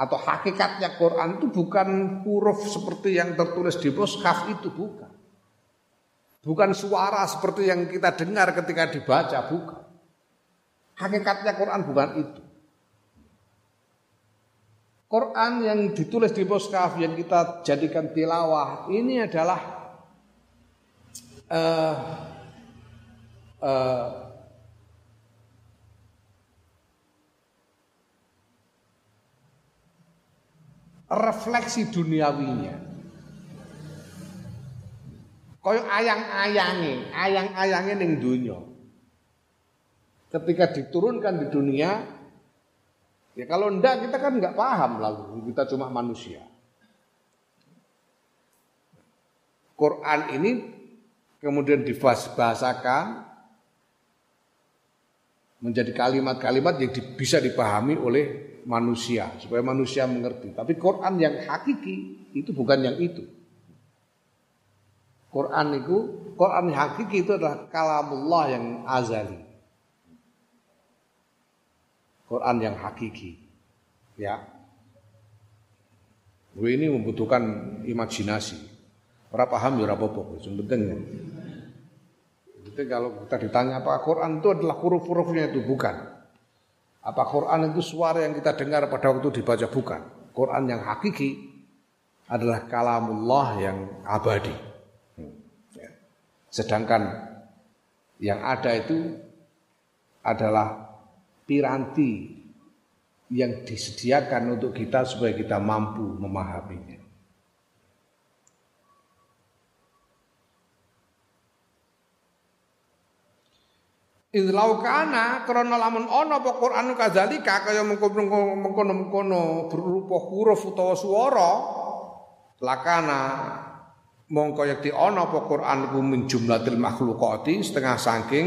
A: atau hakikatnya Quran itu bukan huruf seperti yang tertulis di mushaf itu bukan. Bukan suara seperti yang kita dengar ketika dibaca, bukan. Hakikatnya Quran bukan itu. Quran yang ditulis di mushaf yang kita jadikan tilawah ini adalah uh, uh, refleksi duniawinya. Kaya ayang-ayange, ayang-ayange ning dunia. Ketika diturunkan di dunia, ya kalau ndak kita kan nggak paham lalu kita cuma manusia. Quran ini kemudian dibahasakan menjadi kalimat-kalimat yang bisa dipahami oleh manusia supaya manusia mengerti. Tapi Quran yang hakiki itu bukan yang itu. Quran itu Quran yang hakiki itu adalah kalamullah yang azali. Quran yang hakiki. Ya. Ini membutuhkan imajinasi. Ora paham ya ora apa-apa, sing penting. Kalau kita ditanya apa Quran itu adalah huruf-hurufnya itu bukan. Apa Quran itu suara yang kita dengar pada waktu dibaca bukan. Quran yang hakiki adalah kalamullah yang abadi. Ya. Sedangkan yang ada itu adalah piranti yang disediakan untuk kita supaya kita mampu memahaminya. Idlau kana krana lamun ana apa Quran kadzalika kaya mengkono-mengkono berupa huruf utawa swara lakana mongko yakti ana apa Quran ku min jumlatil makhluqati setengah saking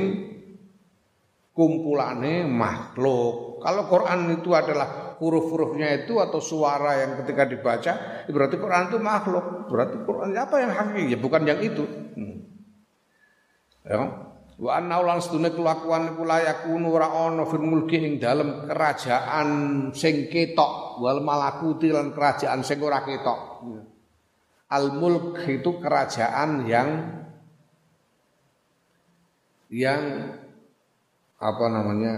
A: kumpulane makhluk. Kalau Quran itu adalah huruf-hurufnya itu atau suara yang ketika dibaca, berarti Quran itu makhluk. Berarti Quran apa yang hakiki? Ya bukan yang itu. Hmm. Ya. Wa anna ulan sedune kelakuan iku layakunu ora ana fil mulki ing dalem kerajaan sing ketok wal malakuti lan kerajaan sing ora ketok. Al mulk itu kerajaan yang yang apa namanya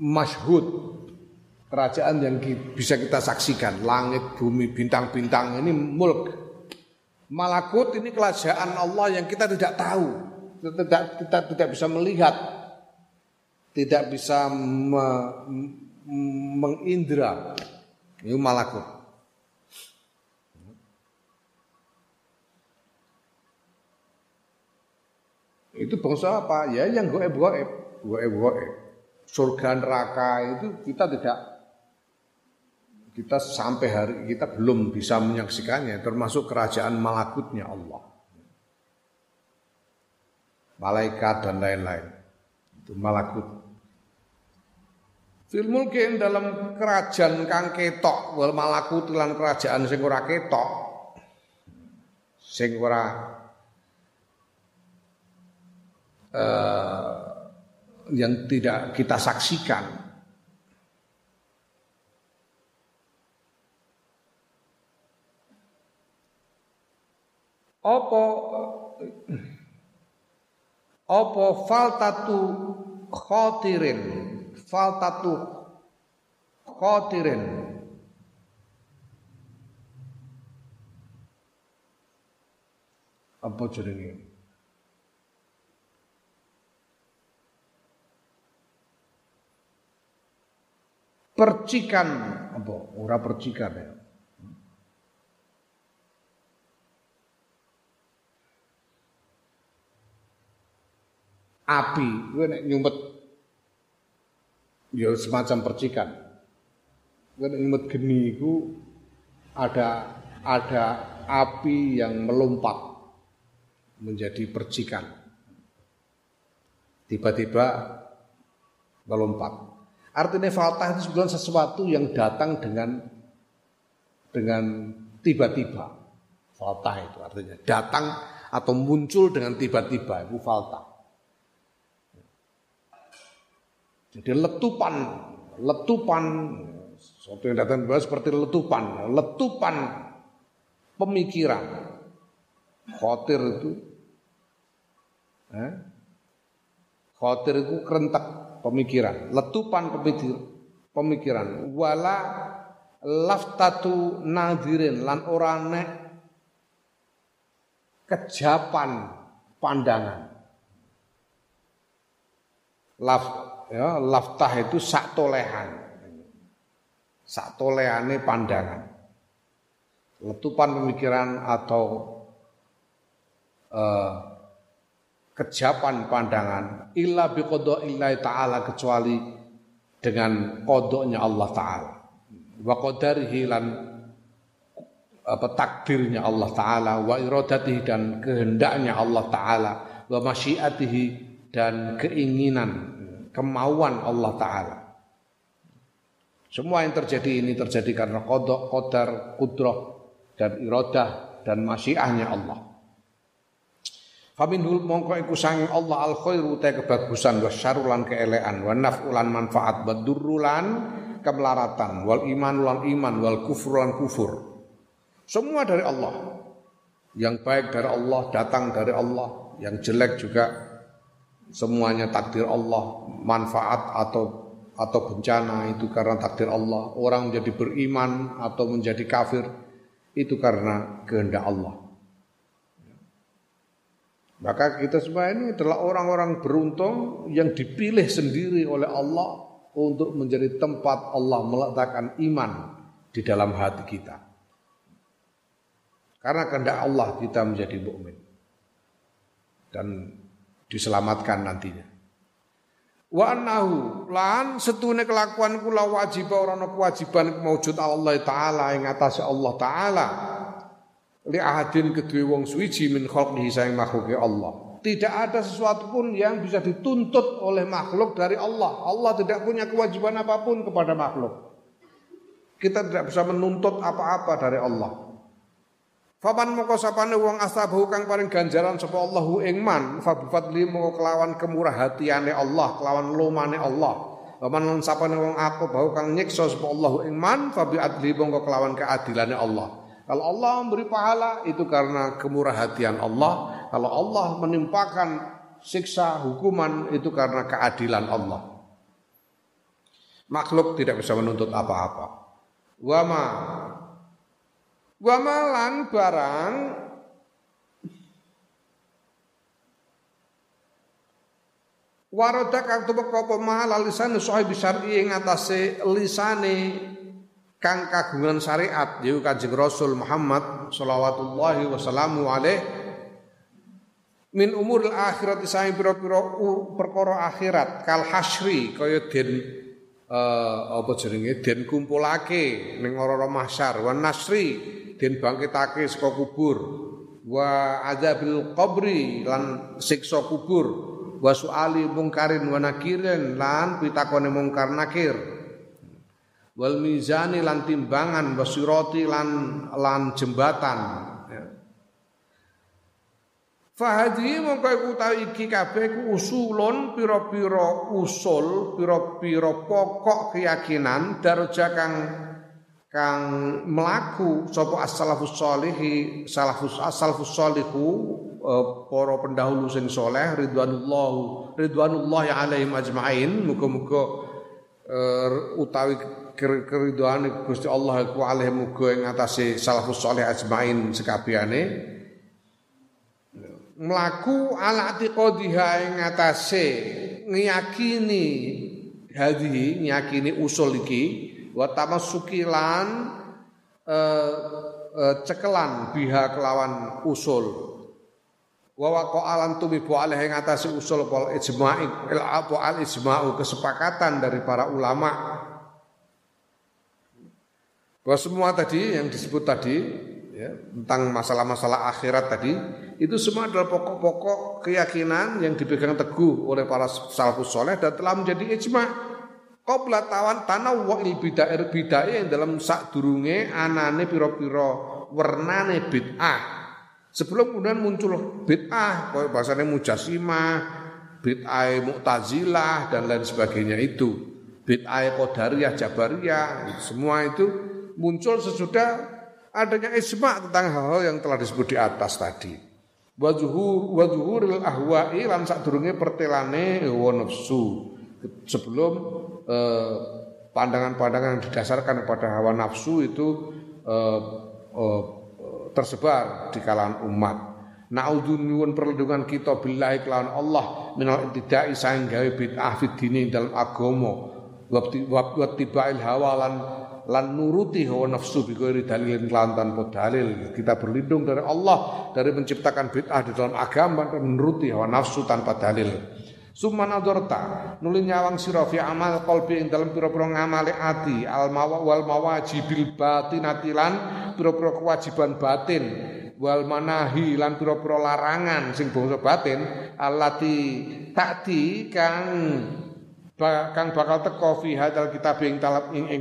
A: masyhud. Kerajaan yang bisa kita saksikan langit bumi bintang-bintang ini mulk Malakut ini kerajaan Allah yang kita tidak tahu, tidak kita tidak bisa melihat, tidak bisa me, mengindra. Ini malakut. Itu bangsa apa? Ya yang goib goib, goib goib. Surga neraka itu kita tidak kita sampai hari kita belum bisa menyaksikannya termasuk kerajaan malakutnya Allah. Malaikat dan lain-lain. Itu malakut. Fil mulkin dalam kerajaan kang ketok wal malakut lan kerajaan sing ora ketok sing uh, yang tidak kita saksikan apa apa faltatu khatirin faltatu khatirin apa jenenge? Percikan apa? Ora percikan ya api, gue nek nyumpet ya semacam percikan. Gue nek nyumpet geni itu ada ada api yang melompat menjadi percikan. Tiba-tiba melompat. Artinya faltah itu sebenarnya sesuatu yang datang dengan dengan tiba-tiba. Faltah itu artinya datang atau muncul dengan tiba-tiba itu faltah. Jadi letupan, letupan sesuatu yang datang bawah seperti letupan, letupan pemikiran. Khotir itu eh? Khotir itu kerentak pemikiran, letupan pemikir, pemikiran. Wala laftatu nadirin lan orane kejapan pandangan. Laf ya laftah itu sak tolehan sak tolehane pandangan. Letupan pemikiran atau uh, kejapan pandangan. Illa biqada illa taala kecuali dengan kodoknya Allah taala. Wa qadarihi lan apa takdirnya Allah taala. Wa iradatihi dan kehendaknya Allah taala. Wa masyiatihi dan keinginan kemauan Allah taala semua yang terjadi ini terjadi karena kodok, kodar, kudroh, dan iradah dan masyiahnya Allah. Faminhul mongko iku sanging Allah al khairu te kebagusan wa syarulan keelean wa naf'ulan manfaat wa durrulan kemelaratan wal iman lan iman wal kufur kufur. Semua dari Allah. Yang baik dari Allah, datang dari Allah, yang jelek juga semuanya takdir Allah, manfaat atau atau bencana itu karena takdir Allah. Orang menjadi beriman atau menjadi kafir itu karena kehendak Allah. Maka kita semua ini adalah orang-orang beruntung yang dipilih sendiri oleh Allah untuk menjadi tempat Allah meletakkan iman di dalam hati kita. Karena kehendak Allah kita menjadi mukmin dan diselamatkan nantinya. Wa annahu lan setune kelakuan kula wajib ora ana kewajiban maujud Allah taala ing atase Allah taala li ahadin kedue wong suwiji min khalqihi sayang makhluke Allah. Tidak ada sesuatu pun yang bisa dituntut oleh makhluk dari Allah. Allah tidak punya kewajiban apa pun kepada makhluk. Kita tidak bisa menuntut apa-apa dari Allah. Faman moko sapane wong asabahu kang paring ganjaran sapa Allahu ing man fa moko kelawan kemurahatiane Allah kelawan lomane Allah. Faman lan sapane wong aku bau kang nyiksa sapa Allahu ing man fa bi adli moko kelawan keadilane Allah. Kalau Allah memberi pahala itu karena kemurahatian Allah. Kalau Allah menimpakan siksa hukuman itu karena keadilan Allah. Makhluk tidak bisa menuntut apa-apa. Wa ma Wa malan barang. Waroda kang tupek apa mahal lisan sahib syar'i ing atase lisane kang kagungan syariat yaiku Kanjeng Rasul Muhammad sallallahu wasallamu alaih. Min umur akhirat isaing pira-pira perkara akhirat kal hasri kaya den uh, apa jenenge? Den kumpulake ning ora-ora mahsyar wan nasri den bangkitake saka kubur. Wa adzabil qabri lan siksa kubur. Wa suali mungkarin wa nakirin lan pitakone mungkar nakir. Wal mizani lan timbangan wa sirati lan lan jembatan. Fahadi mongko iku utawi iki kabeh ku usulun pira-pira usul pira-pira pokok keyakinan daraja kang kang melaku sapa as-salafus sholihi salafus as-salafus sholihu uh, para pendahulu sing soleh ridwanullah ridwanullah alaihim ajmain. Muga-muga uh, utawi keridhaan Gusti Allah ku alaihim muga ing atase salafus sholih ajmain sekabehane melaku ala atiqadiha ing atase ngiyakini hadhi ngiyakini usul iki wa tamassuki lan uh, uh, cekelan biha kelawan usul. Wa waqa'alan tumibu alaihi ngatasi usul pol ijma'i il al ijma'u kesepakatan dari para ulama. Bahwa semua tadi yang disebut tadi ya, tentang masalah-masalah akhirat tadi itu semua adalah pokok-pokok keyakinan yang dipegang teguh oleh para salafus soleh dan telah menjadi ijma' Qabla tawan tanawwu'il bid'ah bid'ah yang dalam sak durunge anane pira-pira wernane bid'ah. Sebelum kemudian muncul bid'ah, kayak bahasanya mujasimah, bid'ah mu'tazilah dan lain sebagainya itu. Bid'ah qadariyah, jabariyah, semua itu muncul sesudah adanya ijma' tentang hal-hal yang telah disebut di atas tadi. Wa zuhur wa zuhuril ahwa'i lan sadurunge pertelane hawa nafsu. Sebelum Eh, pandangan-pandangan yang didasarkan kepada hawa nafsu itu eh, eh, tersebar di kalangan umat. Naudzu nyuwun perlindungan kita billahi kelawan Allah minal tidak saing gawe bid'ah fid dalam agama wa tibail hawa lan nuruti hawa nafsu bi ghairi dalilin kelawan tanpa dalil. Kita berlindung dari Allah dari menciptakan bid'ah di dalam agama dan menuruti hawa nafsu tanpa dalil. Summa nadharta nuli nyawang sira amal qalbi ing dalem pira-pira ngamale ati al mawa wal mawajibil batinati lan pira-pira kewajiban batin wal manahi lan pira-pira larangan sing bangsa batin allati takti kang kang bakal teko fi hadal kitab ing dalam ing, ing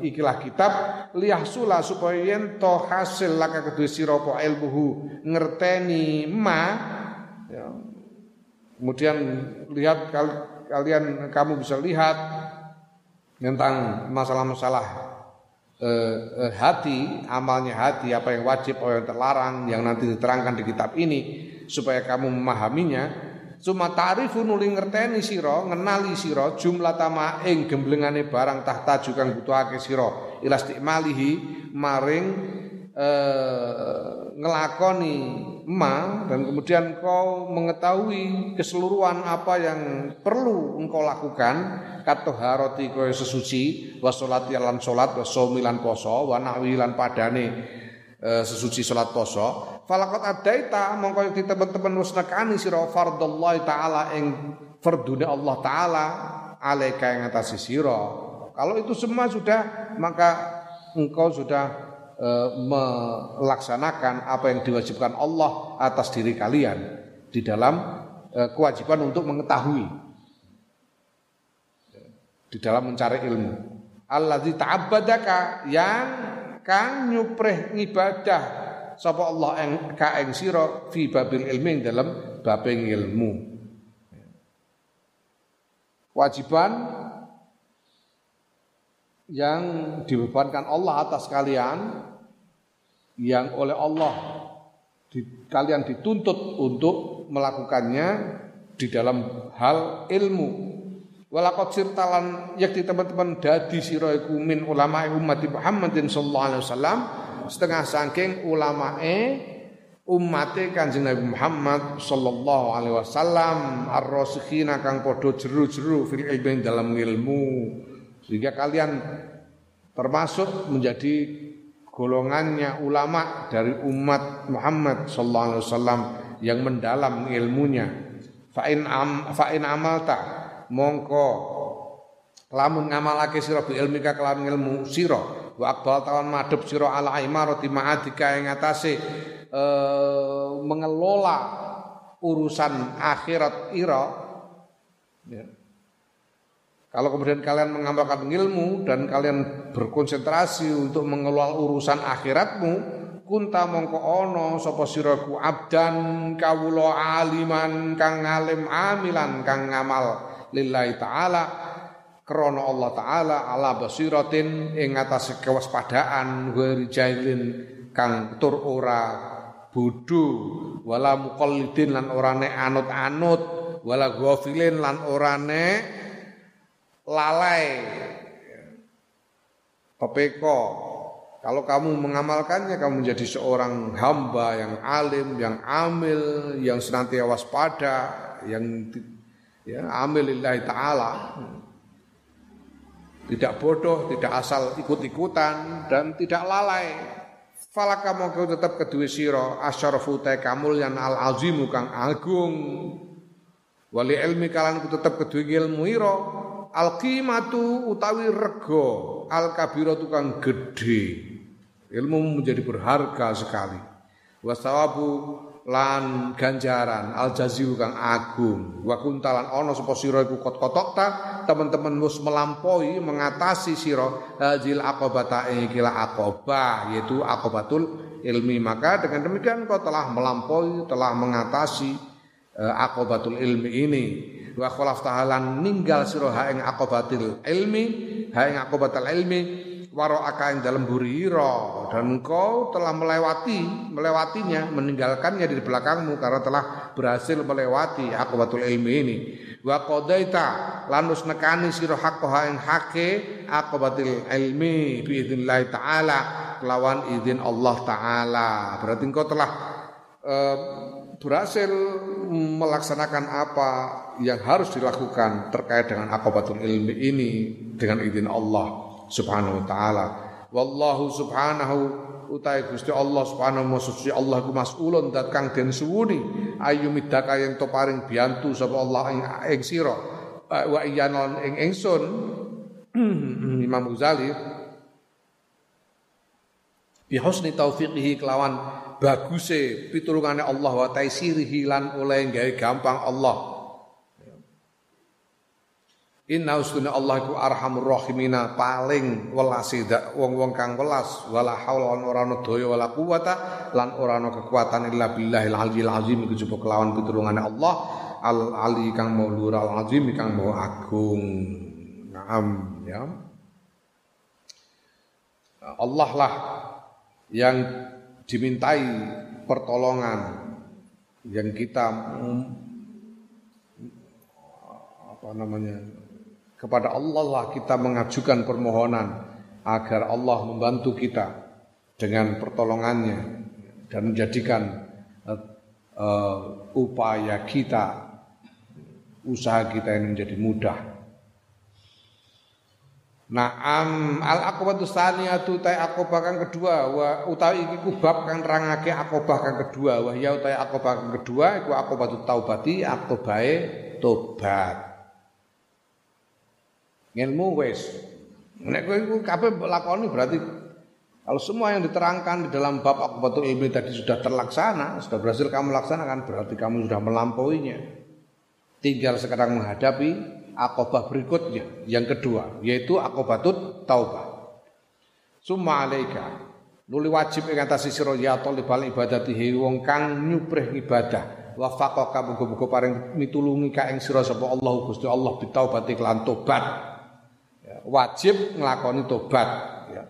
A: ikilah kitab liyahsula supaya yen to hasil laka kedue sira ilmuhu ngerteni ma ya. Kemudian lihat kalian kamu bisa lihat tentang masalah-masalah eh, eh, hati, amalnya hati, apa yang wajib, apa yang terlarang, yang nanti diterangkan di kitab ini supaya kamu memahaminya. Cuma ta'rifu nuli ngerteni sira, ngenali sira jumlah tama ing gemblengane barang tahta juga butuhake sira. Ila istimalihi maring eh, ngelakoni ma dan kemudian kau mengetahui keseluruhan apa yang perlu engkau lakukan katoharoti kau sesuci wasolati lan solat wasomilan poso wanawilan padane eh, sesuci solat poso. Falakot adaita mongko di teman-teman wis nekani sira fardallah taala ing fardune Allah taala alaika yang atas sira. Kalau itu semua sudah maka engkau sudah e, melaksanakan apa yang diwajibkan Allah atas diri kalian di dalam e, kewajiban untuk mengetahui. Di dalam mencari ilmu. Allazi ta'abbadaka yang kang nyupreh ngibadah. Sapa Allah eng ka eng fi babil ilmi dalam babing ilmu. Kewajiban yang dibebankan Allah atas kalian yang oleh Allah di, kalian dituntut untuk melakukannya di dalam hal ilmu. Walakot sirtalan yakti teman-teman dadi sira iku min ulama umat Muhammadin sallallahu alaihi wasallam setengah saking ulamae umate Kanjeng Nabi Muhammad sallallahu alaihi wasallam ar-rasikhina kang padha jeru-jeru fil ilmi dalam ilmu sehingga kalian termasuk menjadi golongannya ulama dari umat Muhammad sallallahu alaihi wasallam yang mendalam ilmunya fa in am fa amalta mongko lamun ngamalake sira bi ilmika kelawan ilmu sira wa aqbal tawan madhep sira ala imarati ma'adika ing atase e, mengelola urusan akhirat ira ya. Kalau kemudian kalian mengamalkan ilmu dan kalian berkonsentrasi untuk mengelola urusan akhiratmu, kunta mongko ono sapa siraku abdan kawula aliman kang alim amilan kang ngamal lillahi taala krana Allah taala ala basiratin ing atas kewaspadaan wari jailin kang tur ora bodho wala muqallidin lan ora nek anut-anut wala ghafilin lan ora nek lalai pepeko kalau kamu mengamalkannya kamu menjadi seorang hamba yang alim, yang amil, yang senantiasa waspada, yang ya amil lillahi taala tidak bodoh, tidak asal ikut-ikutan dan tidak lalai. Falaka mongko tetap kedua siro asyarafu ta kamulyan al azimu kang agung. Wali ilmi kalan tetap kedua ilmu iro al qimatu utawi rego al kabiratu kang gede. Ilmu menjadi berharga sekali. Wasawabu lan ganjaran al jaziu kang agung wa kuntalan ana sapa iku kot-kotok ta teman-teman wis melampaui mengatasi sira hadzil aqabata kila aqabah yaitu aqabatul ilmi maka dengan demikian kau telah melampaui telah mengatasi uh, aqabatul ilmi ini wa khalaf tahalan ninggal sira ha ing aqabatil ilmi ha ing aqabatul ilmi waro yang dalam buriro dan engkau telah melewati melewatinya meninggalkannya di belakangmu karena telah berhasil melewati akwatul ilmi ini. Wa qadaita lanus nekani sira haqqaha ing hake akwatul ilmi bi idznillah taala kelawan izin Allah taala. Berarti engkau telah uh, berhasil melaksanakan apa yang harus dilakukan terkait dengan akwatul ilmi ini dengan izin Allah subhanahu wa taala. Wallahu subhanahu utai Gusti Allah subhanahu wa suci Allah ku mas'ulun dat kang den suwuni. Ayu midaka yang to paring biantu sapa Allah ing sira. Wa iyanon ing ingsun. Imam Ghazali bi husni taufiqihi kelawan baguse pitulungane Allah wa taisirihi lan oleh gawe gampang Allah Inna ustunna Allah ku arhamur rahimina paling welasi wong-wong kang welas wala haula ora ana daya wala quwata lan ora ana kekuatan illa billahil aliyil azim kejaba kelawan pitulungane Allah al ali kang mau al azim kang mau agung. Naam ya. Allah lah yang dimintai pertolongan yang kita apa namanya kepada Allah lah kita mengajukan permohonan agar Allah membantu kita dengan pertolongannya dan menjadikan uh, upaya kita usaha kita ini menjadi mudah. Naam al akobatu saniyatu tai akobah kang kedua wa utawi iki kubab kang nerangake akobah kang kedua wa ya utawi akobah kang kedua iku akobatu taubati akobahe tobat. Ilmu wis. Nek kowe iku kabeh lakoni berarti kalau semua yang diterangkan di dalam bab akubatul ilmi tadi sudah terlaksana, sudah berhasil kamu laksanakan, berarti kamu sudah melampauinya. Tinggal sekarang menghadapi akobah berikutnya, yang kedua, yaitu akobatut taubah. Summa alaika, nuli wajib ing atas sira ya talibal ibadatihi wong kang nyuprih ibadah. Wa faqaka muga-muga paring mitulungi ka ing sira sapa Allah Gusti Allah bitaubati lan tobat wajib ngelakoni tobat ya.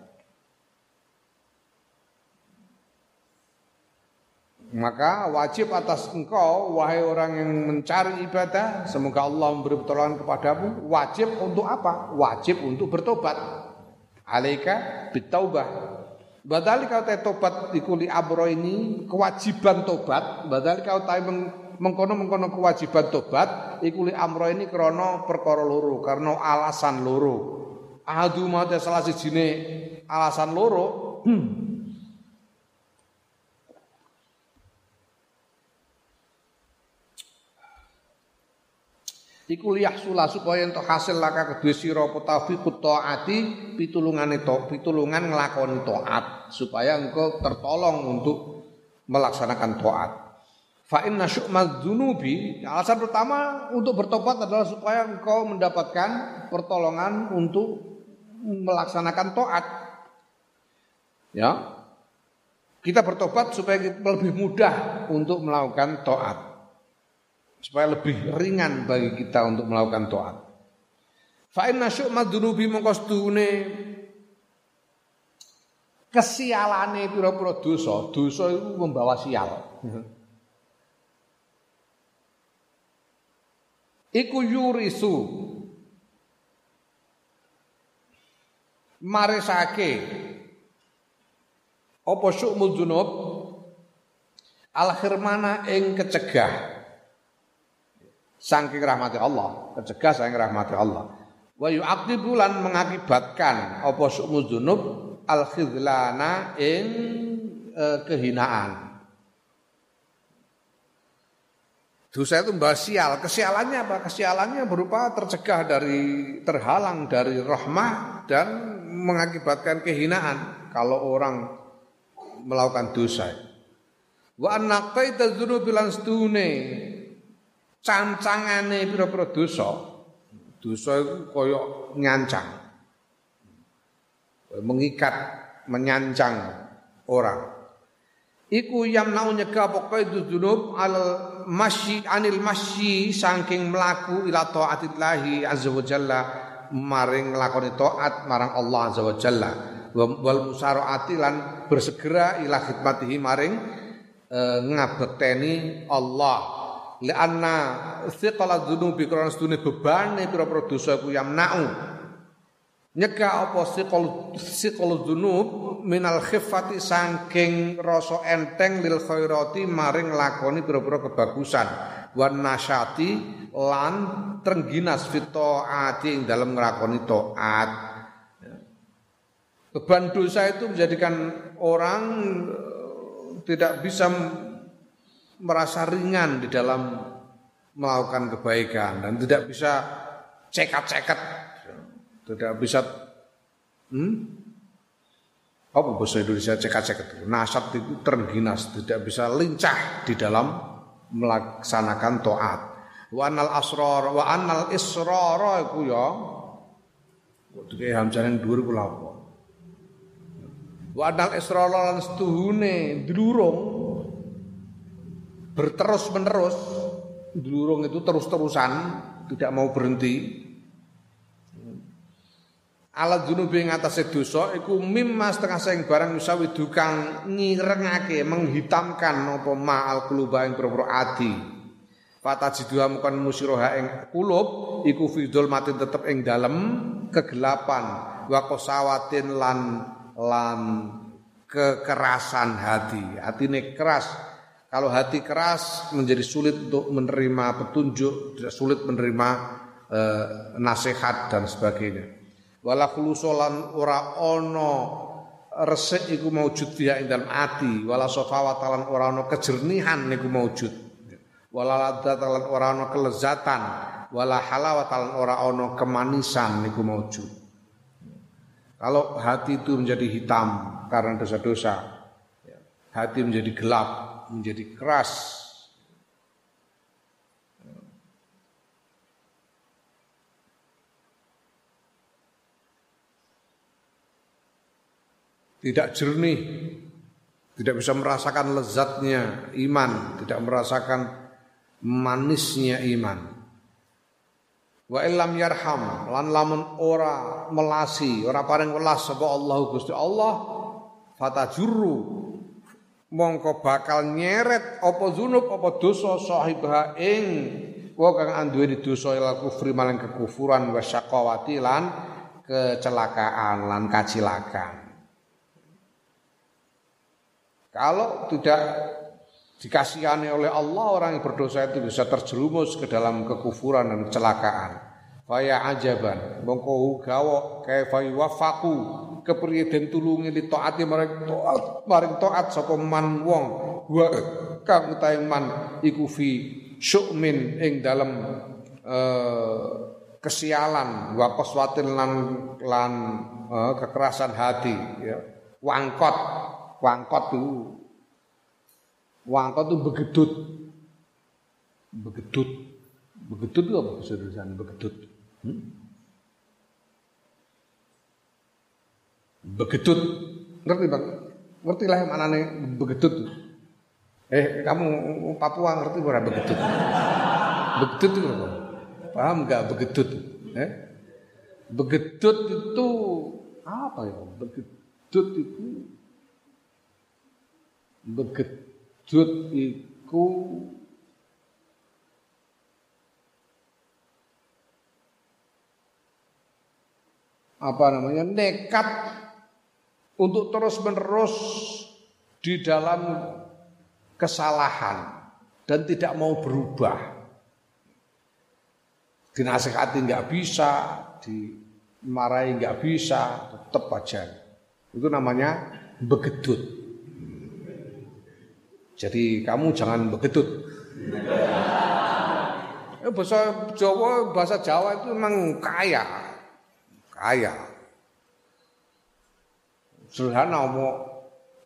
A: Maka wajib atas engkau wahai orang yang mencari ibadah semoga Allah memberi pertolongan kepadamu wajib untuk apa? Wajib untuk bertobat. Alaika bitaubah. Badali kau teh tobat dikuli abro ini kewajiban tobat. Badali kau tahu mengkono mengkono kewajiban tobat ikuli amro ini krono perkara loro karena alasan loro Adu mate salah sijine alasan loro. Hmm. Iku liyahsula supaya entuk hasil laka kedue sira apa taufiqut taati pitulungane to pitulungan nglakoni taat supaya engkau tertolong untuk melaksanakan taat. Fa inna dzunubi alasan pertama untuk bertobat adalah supaya engkau mendapatkan pertolongan untuk melaksanakan toat. Ya. Kita bertobat supaya lebih mudah untuk melakukan toat. Supaya lebih ringan bagi kita untuk melakukan toat. Fa inna syu'ma dzunubi mongkostune kesialane pira-pira dosa, dosa itu membawa sial. Iku yurisu. Maresake. Apa syukmul junub al khirmana ing kecegah saking rahmati Allah kecegah saking rahmati Allah wa yu'aqibu lan mengakibatkan apa junub al khidlana ing e, kehinaan Dosa itu mbak sial. Kesialannya apa? Kesialannya berupa tercegah dari terhalang dari rahmah dan mengakibatkan kehinaan kalau orang melakukan dosa. Wa anna qaita dzunubi lan stune cancangane pira-pira dosa. Dosa itu kaya nyancang. Mengikat, menyancang orang. Iku yamnau nyegah pokoke dzunub al masyi anil masyi saking melaku ila taatillahi azza wa jalla maring nglakoni taat marang Allah azza wa jalla wal musaraati lan bersegera ila khidmatihi maring e, ngabekteni Allah lianna thiqala dzunubi krana sedune bebane pira-pira dosa ku yamna'u nyegah apa siqal siqal dzunub minal khiffati saking rasa enteng lil khairati maring lakoni pira-pira kebagusan. Wan nasyati lan trengginas fitaati ing dalam nglakoni taat. Beban dosa itu menjadikan orang tidak bisa merasa ringan di dalam melakukan kebaikan dan tidak bisa cekat-cekat. Tidak bisa hmm? apa bahasa Indonesia cek-cek itu nasat itu terengginas tidak bisa lincah di dalam melaksanakan taat. Wa anal asrar wa anal israr iku ya. Kok dike hamzah ning dhuwur kula apa? Wa anal israr lan setuhune dlurung berterus menerus dlurung itu terus-terusan tidak mau berhenti. Alat junubi ing atase dosa iku mimma setengah sing barang usawi dukang ngirengake menghitamkan apa ma al quluba ing pro adi. Fata jiduha mukan musiroha ing kulub iku fidul mati tetep ing dalem kegelapan wa lan lan kekerasan hati. Hatine keras kalau hati keras menjadi sulit untuk menerima petunjuk sulit menerima eh, nasihat dan sebagainya. Wala khulusolan ora ono resik iku maujud fiha ing dalem ati. Wala safawatalan ora ono kejernihan niku maujud wala ladzatan ora ono kelezatan. Wala halawatan ora ono kemanisan niku maujud kalau hati itu menjadi hitam karena dosa-dosa hati menjadi gelap menjadi keras tidak jernih, tidak bisa merasakan lezatnya iman, tidak merasakan manisnya iman. Wa illam yarham lan lamun ora melasi, ora paring welas sapa Allah Gusti Allah fatajurru mongko bakal nyeret apa zunub apa dosa sahibah ing wa kang anduweni dosa ila kufri maling kekufuran wa syaqawati lan kecelakaan lan kacilakan. Kalau tidak dikasihani oleh Allah orang yang berdosa itu bisa terjerumus ke dalam kekufuran dan kecelakaan. Faya ajaban, mongko gawo kaifa yuwafaku kepriye den tulungi li taati maring taat maring taat sapa man wong wa kang utahe man iku fi syu'min ing dalem eh, kesialan wa qaswatin lan lan eh, kekerasan hati ya wangkot Wangkot tuh. Wangkot tuh begedut. Begedut. Begedut apa bahasa? Begedut. Hmm? Begedut. Ngerti bang? Ngerti lah mana nih begedut. Eh kamu Papua ngerti berapa begedut? Begedut itu apa? Paham nggak begedut? Eh? Begedut itu apa ya? Begedut itu begedut iku apa namanya nekat untuk terus menerus di dalam kesalahan dan tidak mau berubah. Dinasehati nggak bisa, dimarahi nggak bisa, tetap aja. Itu namanya begedut. Jadi kamu jangan begedut. Eh, bahasa Jawa, bahasa Jawa itu memang kaya, kaya. Sederhana mau,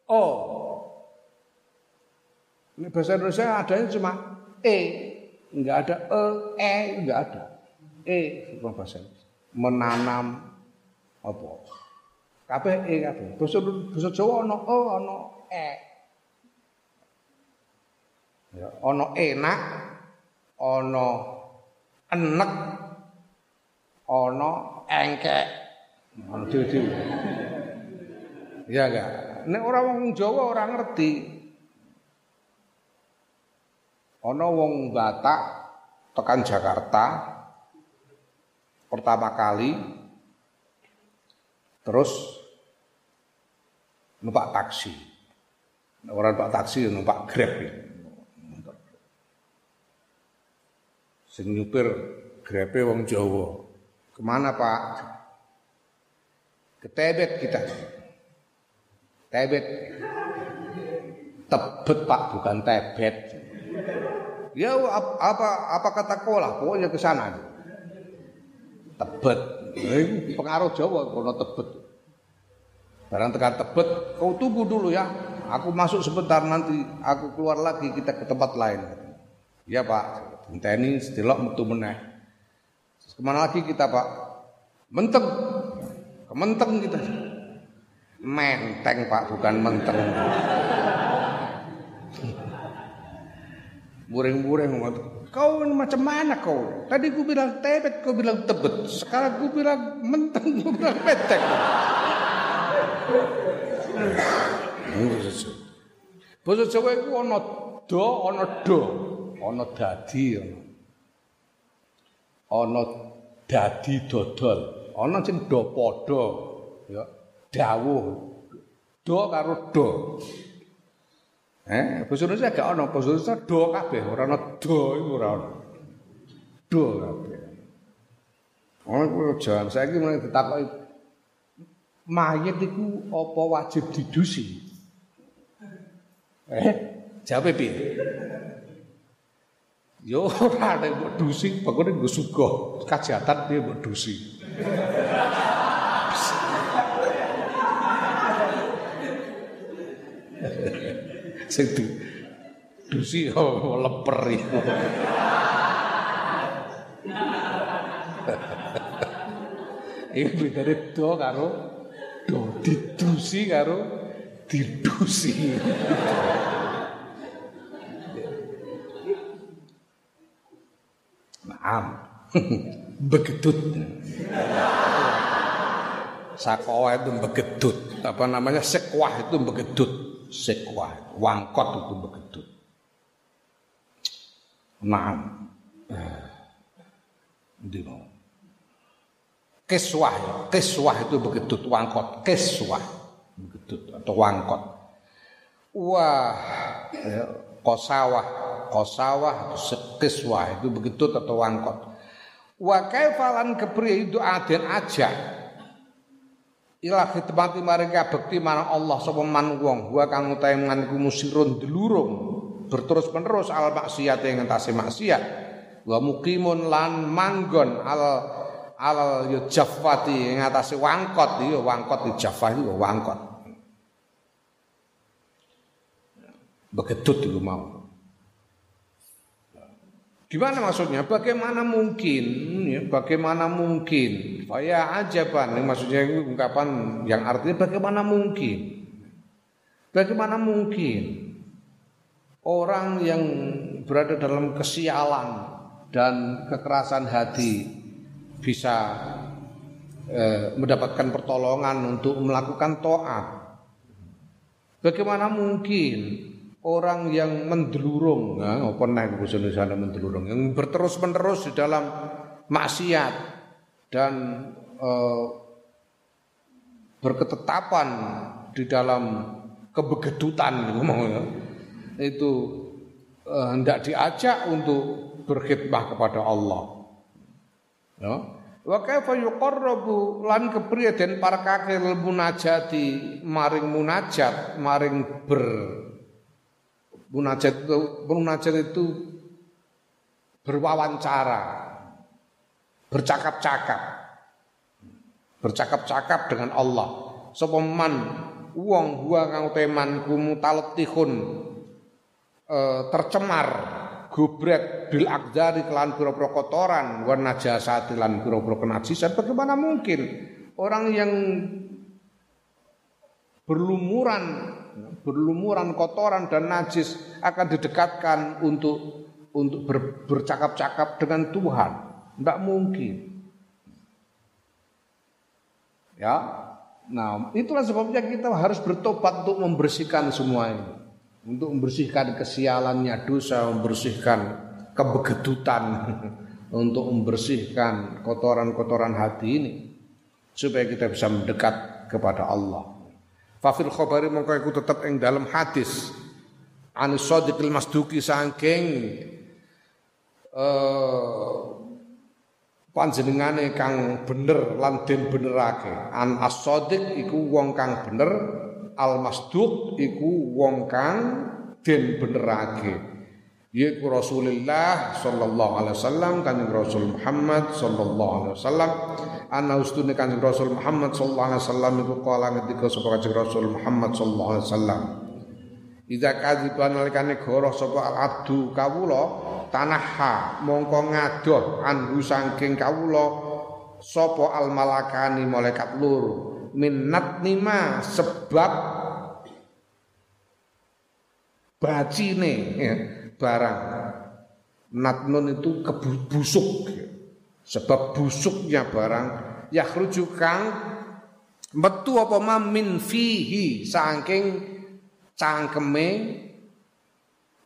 A: oh, ini bahasa Indonesia adanya cuma e, enggak ada e, e enggak ada, e bahasa. Menanam apa? Kabeh e kabeh. Bahasa bahasa Jawa ono e, ono e. Ya, ono enak, ono enek, ono engkek. Ono dhewe Ya enggak? Nek ora wong Jawa ora ngerti. Ono wong Batak tekan Jakarta pertama kali terus numpak taksi. Orang numpak taksi numpak Grab. Sing nyupir grepe wong Jawa. Ke mana Pak? Ke Tebet kita. Tebet. Tebet Pak, bukan Tebet. Ya apa apa kata kolah, pokoknya ke sana. Tebet. Pengaruh Jawa kono Tebet. Barang tekan tebet, kau tunggu dulu ya. Aku masuk sebentar nanti aku keluar lagi kita ke tempat lain. Ya Pak, ini sedelok metu meneh. Ke mana lagi kita Pak? Menteng. Kementeng kita. Menteng Pak, bukan menteng. Muring-muring Kau macam mana kau? Tadi ku bilang tebet, kau bilang tebet. Sekarang ku bilang menteng, ku bilang petek. Basa Jawa iku ana do, ana do, ana dadi. Ana dadi dodol, ana sing do padha ya, dawuh. Do karo do. Eh, basa Indonesia gak ana, basa Indonesia do kabeh, ora ana do iku ora ana. Do kabeh. Ono kuwi jan saiki mulai ditakoki mayit iku apa wajib didusi? Eh, jawab piye? Yo ora nek mbok dusi, pokoknya nggo sugo, kajatan dia mbok dusi. Di dusi oh, leper iku. Iki bedane do karo do didusi karo didusi. Naam. Begedut. Sakowa itu begedut. Apa namanya sekwah itu begedut. Sekwah, wangkot itu begedut. Naam. Ndi mau. Keswah, ya. keswah itu begedut, wangkot, keswah, begedut atau wangkot. Wah, ya, kosawah, kosawah keswah itu begedut atau wangkot. Wa kaifalan kepriye itu aden aja. Ila khidmati maring bekti marang Allah sapa man wong wa kang utahe nganku musirun delurung berterus menerus al maksiat ing ngentase maksiat. Wa muqimun lan manggon al al yo jafati ing atase wangkot yo wangkot di jafah itu wangkot. Begedut itu mau Gimana maksudnya? Bagaimana mungkin? Ya, bagaimana mungkin? Saya ajaban. Maksudnya ini ungkapan yang artinya bagaimana mungkin? Bagaimana mungkin orang yang berada dalam kesialan dan kekerasan hati bisa eh, mendapatkan pertolongan untuk melakukan toat? Bagaimana mungkin orang yang mendelurung, ya, apa naik bahasa mendelurung, yang berterus menerus di dalam maksiat dan eh, berketetapan di dalam kebegedutan ngomongnya itu eh, hendak diajak untuk berkhidmah kepada Allah. Ya. Wa kaifa yuqarrabu lan kepriye den parekake munajati maring munajat maring ber Munajat itu munajat itu berwawancara, bercakap-cakap. Bercakap-cakap dengan Allah. Sapa man wong huwa kang teman kumutaltihun e, tercemar gobret bil akdari kelan pira-pira kotoran wan najasati lan pira-pira kenajisan bagaimana mungkin orang yang berlumuran berlumuran kotoran dan najis akan didekatkan untuk untuk ber, bercakap-cakap dengan Tuhan. Tidak mungkin. Ya. Nah, itulah sebabnya kita harus bertobat untuk membersihkan semua ini. Untuk membersihkan kesialannya dosa, membersihkan kebegedutan, untuk membersihkan kotoran-kotoran hati ini supaya kita bisa mendekat kepada Allah. Fafil khobari mongko iku tetep ing dalam hadis. An sadiqil masduki saking eh panjenengane kang bener lan den benerake. An as-sadiq iku wong kang bener al masduq iku wong kang den benerake yaiku Rasulullah sallallahu alaihi wasallam kanjeng Rasul Muhammad sallallahu alaihi wasallam. Ana ustune kanjeng Rasul Muhammad sallallahu alaihi wasallam iku kala ngendika sapa kanjeng Rasul Muhammad sallallahu alaihi wasallam. Iza kadziban nalikane goroh sapa abdu kawula tanaha mongko ngadoh anhu saking kawula sapa al malakani malaikat lur minat nima sebab bacine ya, barang natnun itu kebusuk sebab busuknya barang yakhruju kang metu apa min fihi saking cangkeme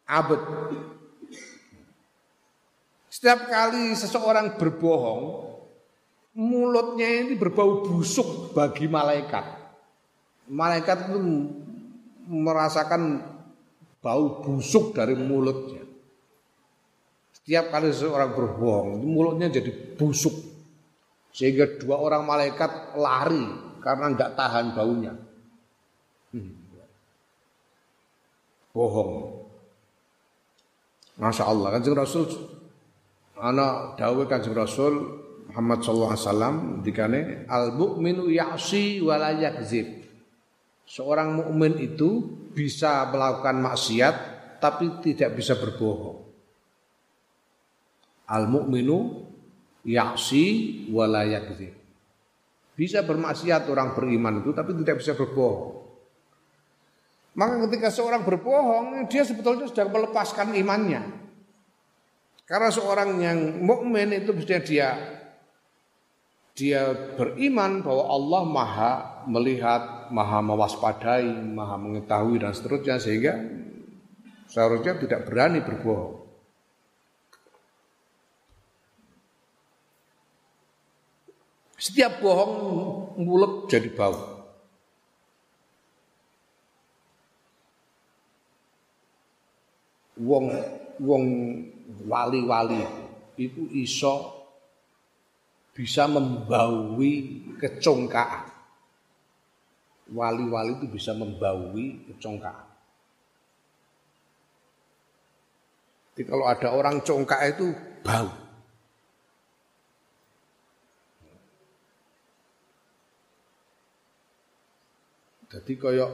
A: abet. Setiap kali seseorang berbohong, mulutnya ini berbau busuk bagi malaikat. Malaikat itu merasakan bau busuk dari mulutnya. Setiap kali seseorang berbohong, mulutnya jadi busuk. Sehingga dua orang malaikat lari karena nggak tahan baunya. Hmm bohong. Masya Allah kanjeng Rasul anak dawe kanjeng Rasul Muhammad sallallahu alaihi wasallam dikane al mukminu ya'si wa la yakzib. Seorang mukmin itu bisa melakukan maksiat tapi tidak bisa berbohong. Al mukminu ya'si wa la yakzib. Bisa bermaksiat orang beriman itu tapi tidak bisa berbohong. Maka ketika seorang berbohong, dia sebetulnya sudah melepaskan imannya. Karena seorang yang mukmin itu bisa dia dia beriman bahwa Allah Maha melihat, Maha mewaspadai, Maha mengetahui dan seterusnya sehingga seharusnya tidak berani berbohong. Setiap bohong mulut jadi bau. wong wong wali-wali itu iso bisa membaui kecongkaan. Wali-wali itu bisa membaui kecongkaan. Jadi kalau ada orang congkak itu bau. Jadi koyok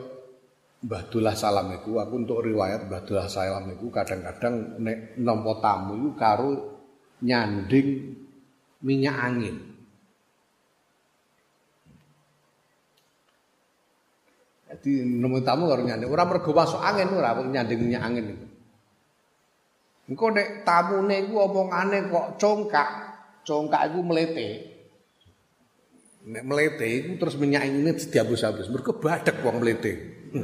A: Mbah Dullah Salam itu aku untuk riwayat Mbah Dullah Salam itu kadang-kadang nek nampa tamu itu karo nyanding minyak angin. Jadi nemu tamu karo nyanding, ora mergo masuk angin ora nyanding minyak angin itu. Engko nek tamune iku omongane kok congkak, congkak iku melete. Nek melete iku terus minyak ini dihabis-habis. Mergo badhek wong melete.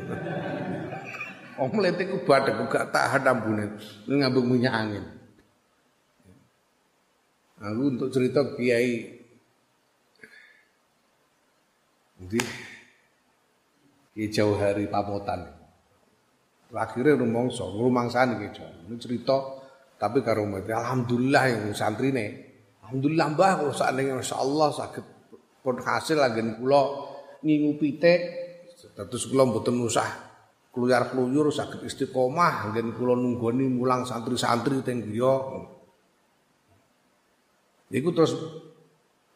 A: Om meletik ku badek gak tahan ambune ngambung minyak angin. Aku untuk cerita Kiai Jadi Kiai Jauhari Pamotan. Akhirnya rumongso, ngrumangsani Kiai Jauhari. Ini cerita tapi karo alhamdulillah yang santri nih. Alhamdulillah mbah kalau saat ini insya Allah sakit pun hasil lagi kula ngingu pitik Dados kula mboten usah kluyar-kluyur saged istiqomah ngen kula nunggoni mulang santri-santri teng. Iku terus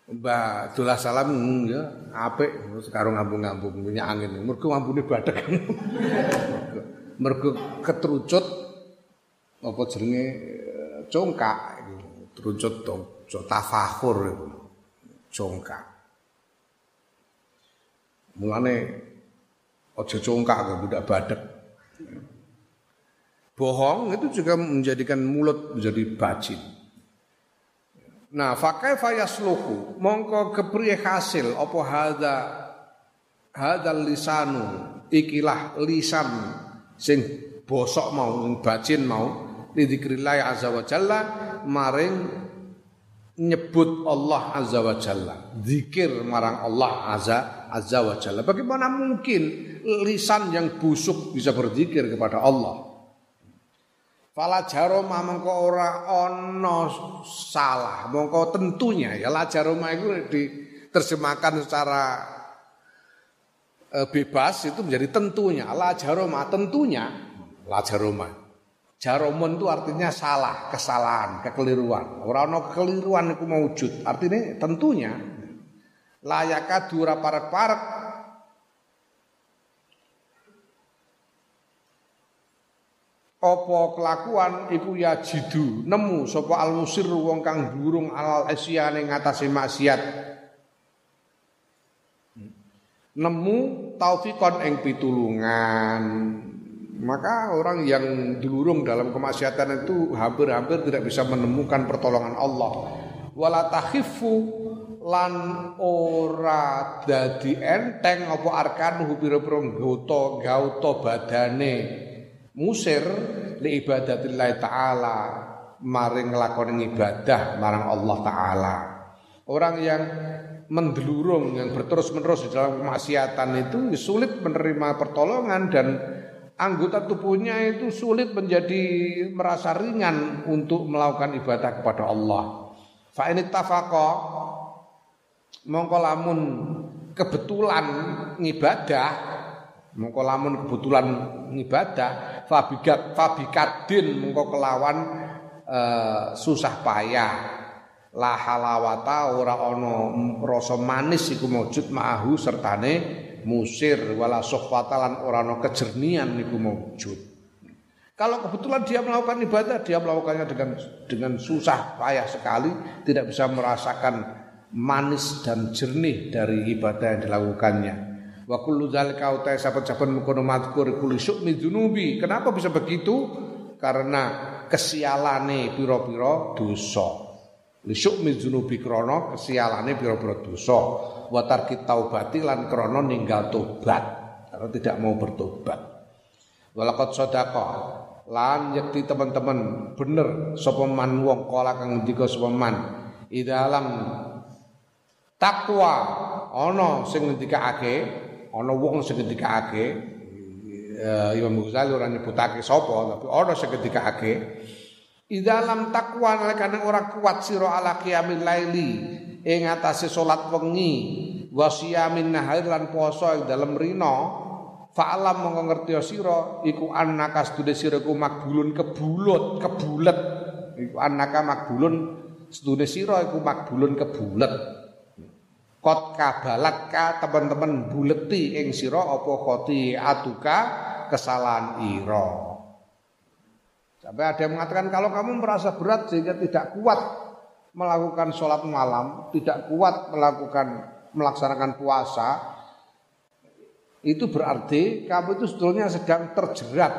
A: Mbak Dolah Salam ya apik karo ngambung-ngambung minyak angin. Mergo ngambune badhek. Mergo ketrucut apa jenenge congkak trucut tafakhur itu. Congkak. Mulane Ojo congkak ke budak badek. Bohong itu juga menjadikan mulut menjadi bajin. Nah, fakai fayasluhu mongko kepriye hasil? Apa hadza? Hadzal lisanu. Ikilah lisan sing bosok mau bajin mau. Lidzikrillah azza wa jalla maring nyebut Allah azza wa jalla. Zikir marang Allah azza Azza wa Jalla. Bagaimana mungkin lisan yang busuk bisa berzikir kepada Allah? Fala jaroma mengko ora ono salah, mengko tentunya ya la jaroma itu diterjemahkan secara e, bebas itu menjadi tentunya la jaroma tentunya la jaroma Jaromun itu artinya salah, kesalahan, kekeliruan. Orang no kekeliruan itu wujud. Artinya tentunya layak dura parek-parek Apa kelakuan iku ya jidu nemu sapa al musir wong kang durung alal asyane ngatasé maksiat? Nemu taufikon ing pitulungan. Maka orang yang dilurung dalam kemaksiatan itu hampir-hampir tidak bisa menemukan pertolongan Allah. Wala takhifu lan ora dadi enteng apa arkanuhu pira-pira gauta gauta badane musir li ibadatillah taala maring nglakoni ibadah marang Allah taala. Orang yang mendelurung yang berterus-menerus di dalam kemaksiatan itu sulit menerima pertolongan dan anggota tubuhnya itu sulit menjadi merasa ringan untuk melakukan ibadah kepada Allah. Fa ini tafaqa mongko lamun kebetulan ngibadah mongko lamun kebetulan ngibadah fabikat fabikadin mongko kelawan uh, susah payah la halawata ora ana rasa manis iku maujud ma'ahu sertane musir wala sohfatalan orang kejernian niku mewujud. Kalau kebetulan dia melakukan ibadah, dia melakukannya dengan dengan susah payah sekali, tidak bisa merasakan manis dan jernih dari ibadah yang dilakukannya. Wa kullu dzalika utai saben-saben mengkono madkur kulli syukmi dzunubi. Kenapa bisa begitu? Karena kesialane pira-pira dosa. Li syukmi dzunubi krana kesialane pira-pira dosa wa tarki taubati lan krana ninggal tobat karena tidak mau bertobat walaqad sadaqa lan yakti teman-teman bener sapa man wong kala kang ngendika sapa man idalam takwa ana sing ngendikake ana wong sing ngendikake uh, Imam Ghazali ora nyebutake sapa tapi ana sing ngendikake idalam takwa nalekane ora kuat sira ala qiyamil laili ing atase salat wengi wa siyamin nahar lan poso ing dalem rina fa'alam mongko ngerti sira iku annaka sedune sira iku makbulun kebulut kebulet iku annaka makbulun sedune sira iku makbulun kebulet kot kabalat ka teman-teman buleti ing sira apa khoti atuka kesalahan ira sampai ada yang mengatakan kalau kamu merasa berat sehingga tidak kuat melakukan sholat malam, tidak kuat melakukan melaksanakan puasa, itu berarti kamu itu sebetulnya sedang terjerat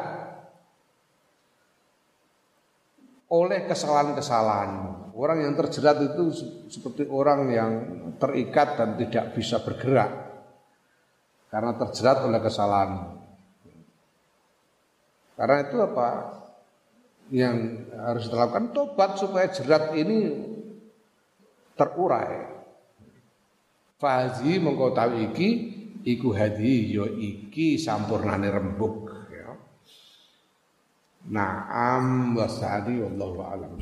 A: oleh kesalahan-kesalahan. Orang yang terjerat itu seperti orang yang terikat dan tidak bisa bergerak karena terjerat oleh kesalahan. Karena itu apa? Yang harus dilakukan tobat supaya jerat ini terurai. Fahazi mengko iki iku hadi yo ya iki sampurnane rembuk ya. Naam wasadi wallahu a'lam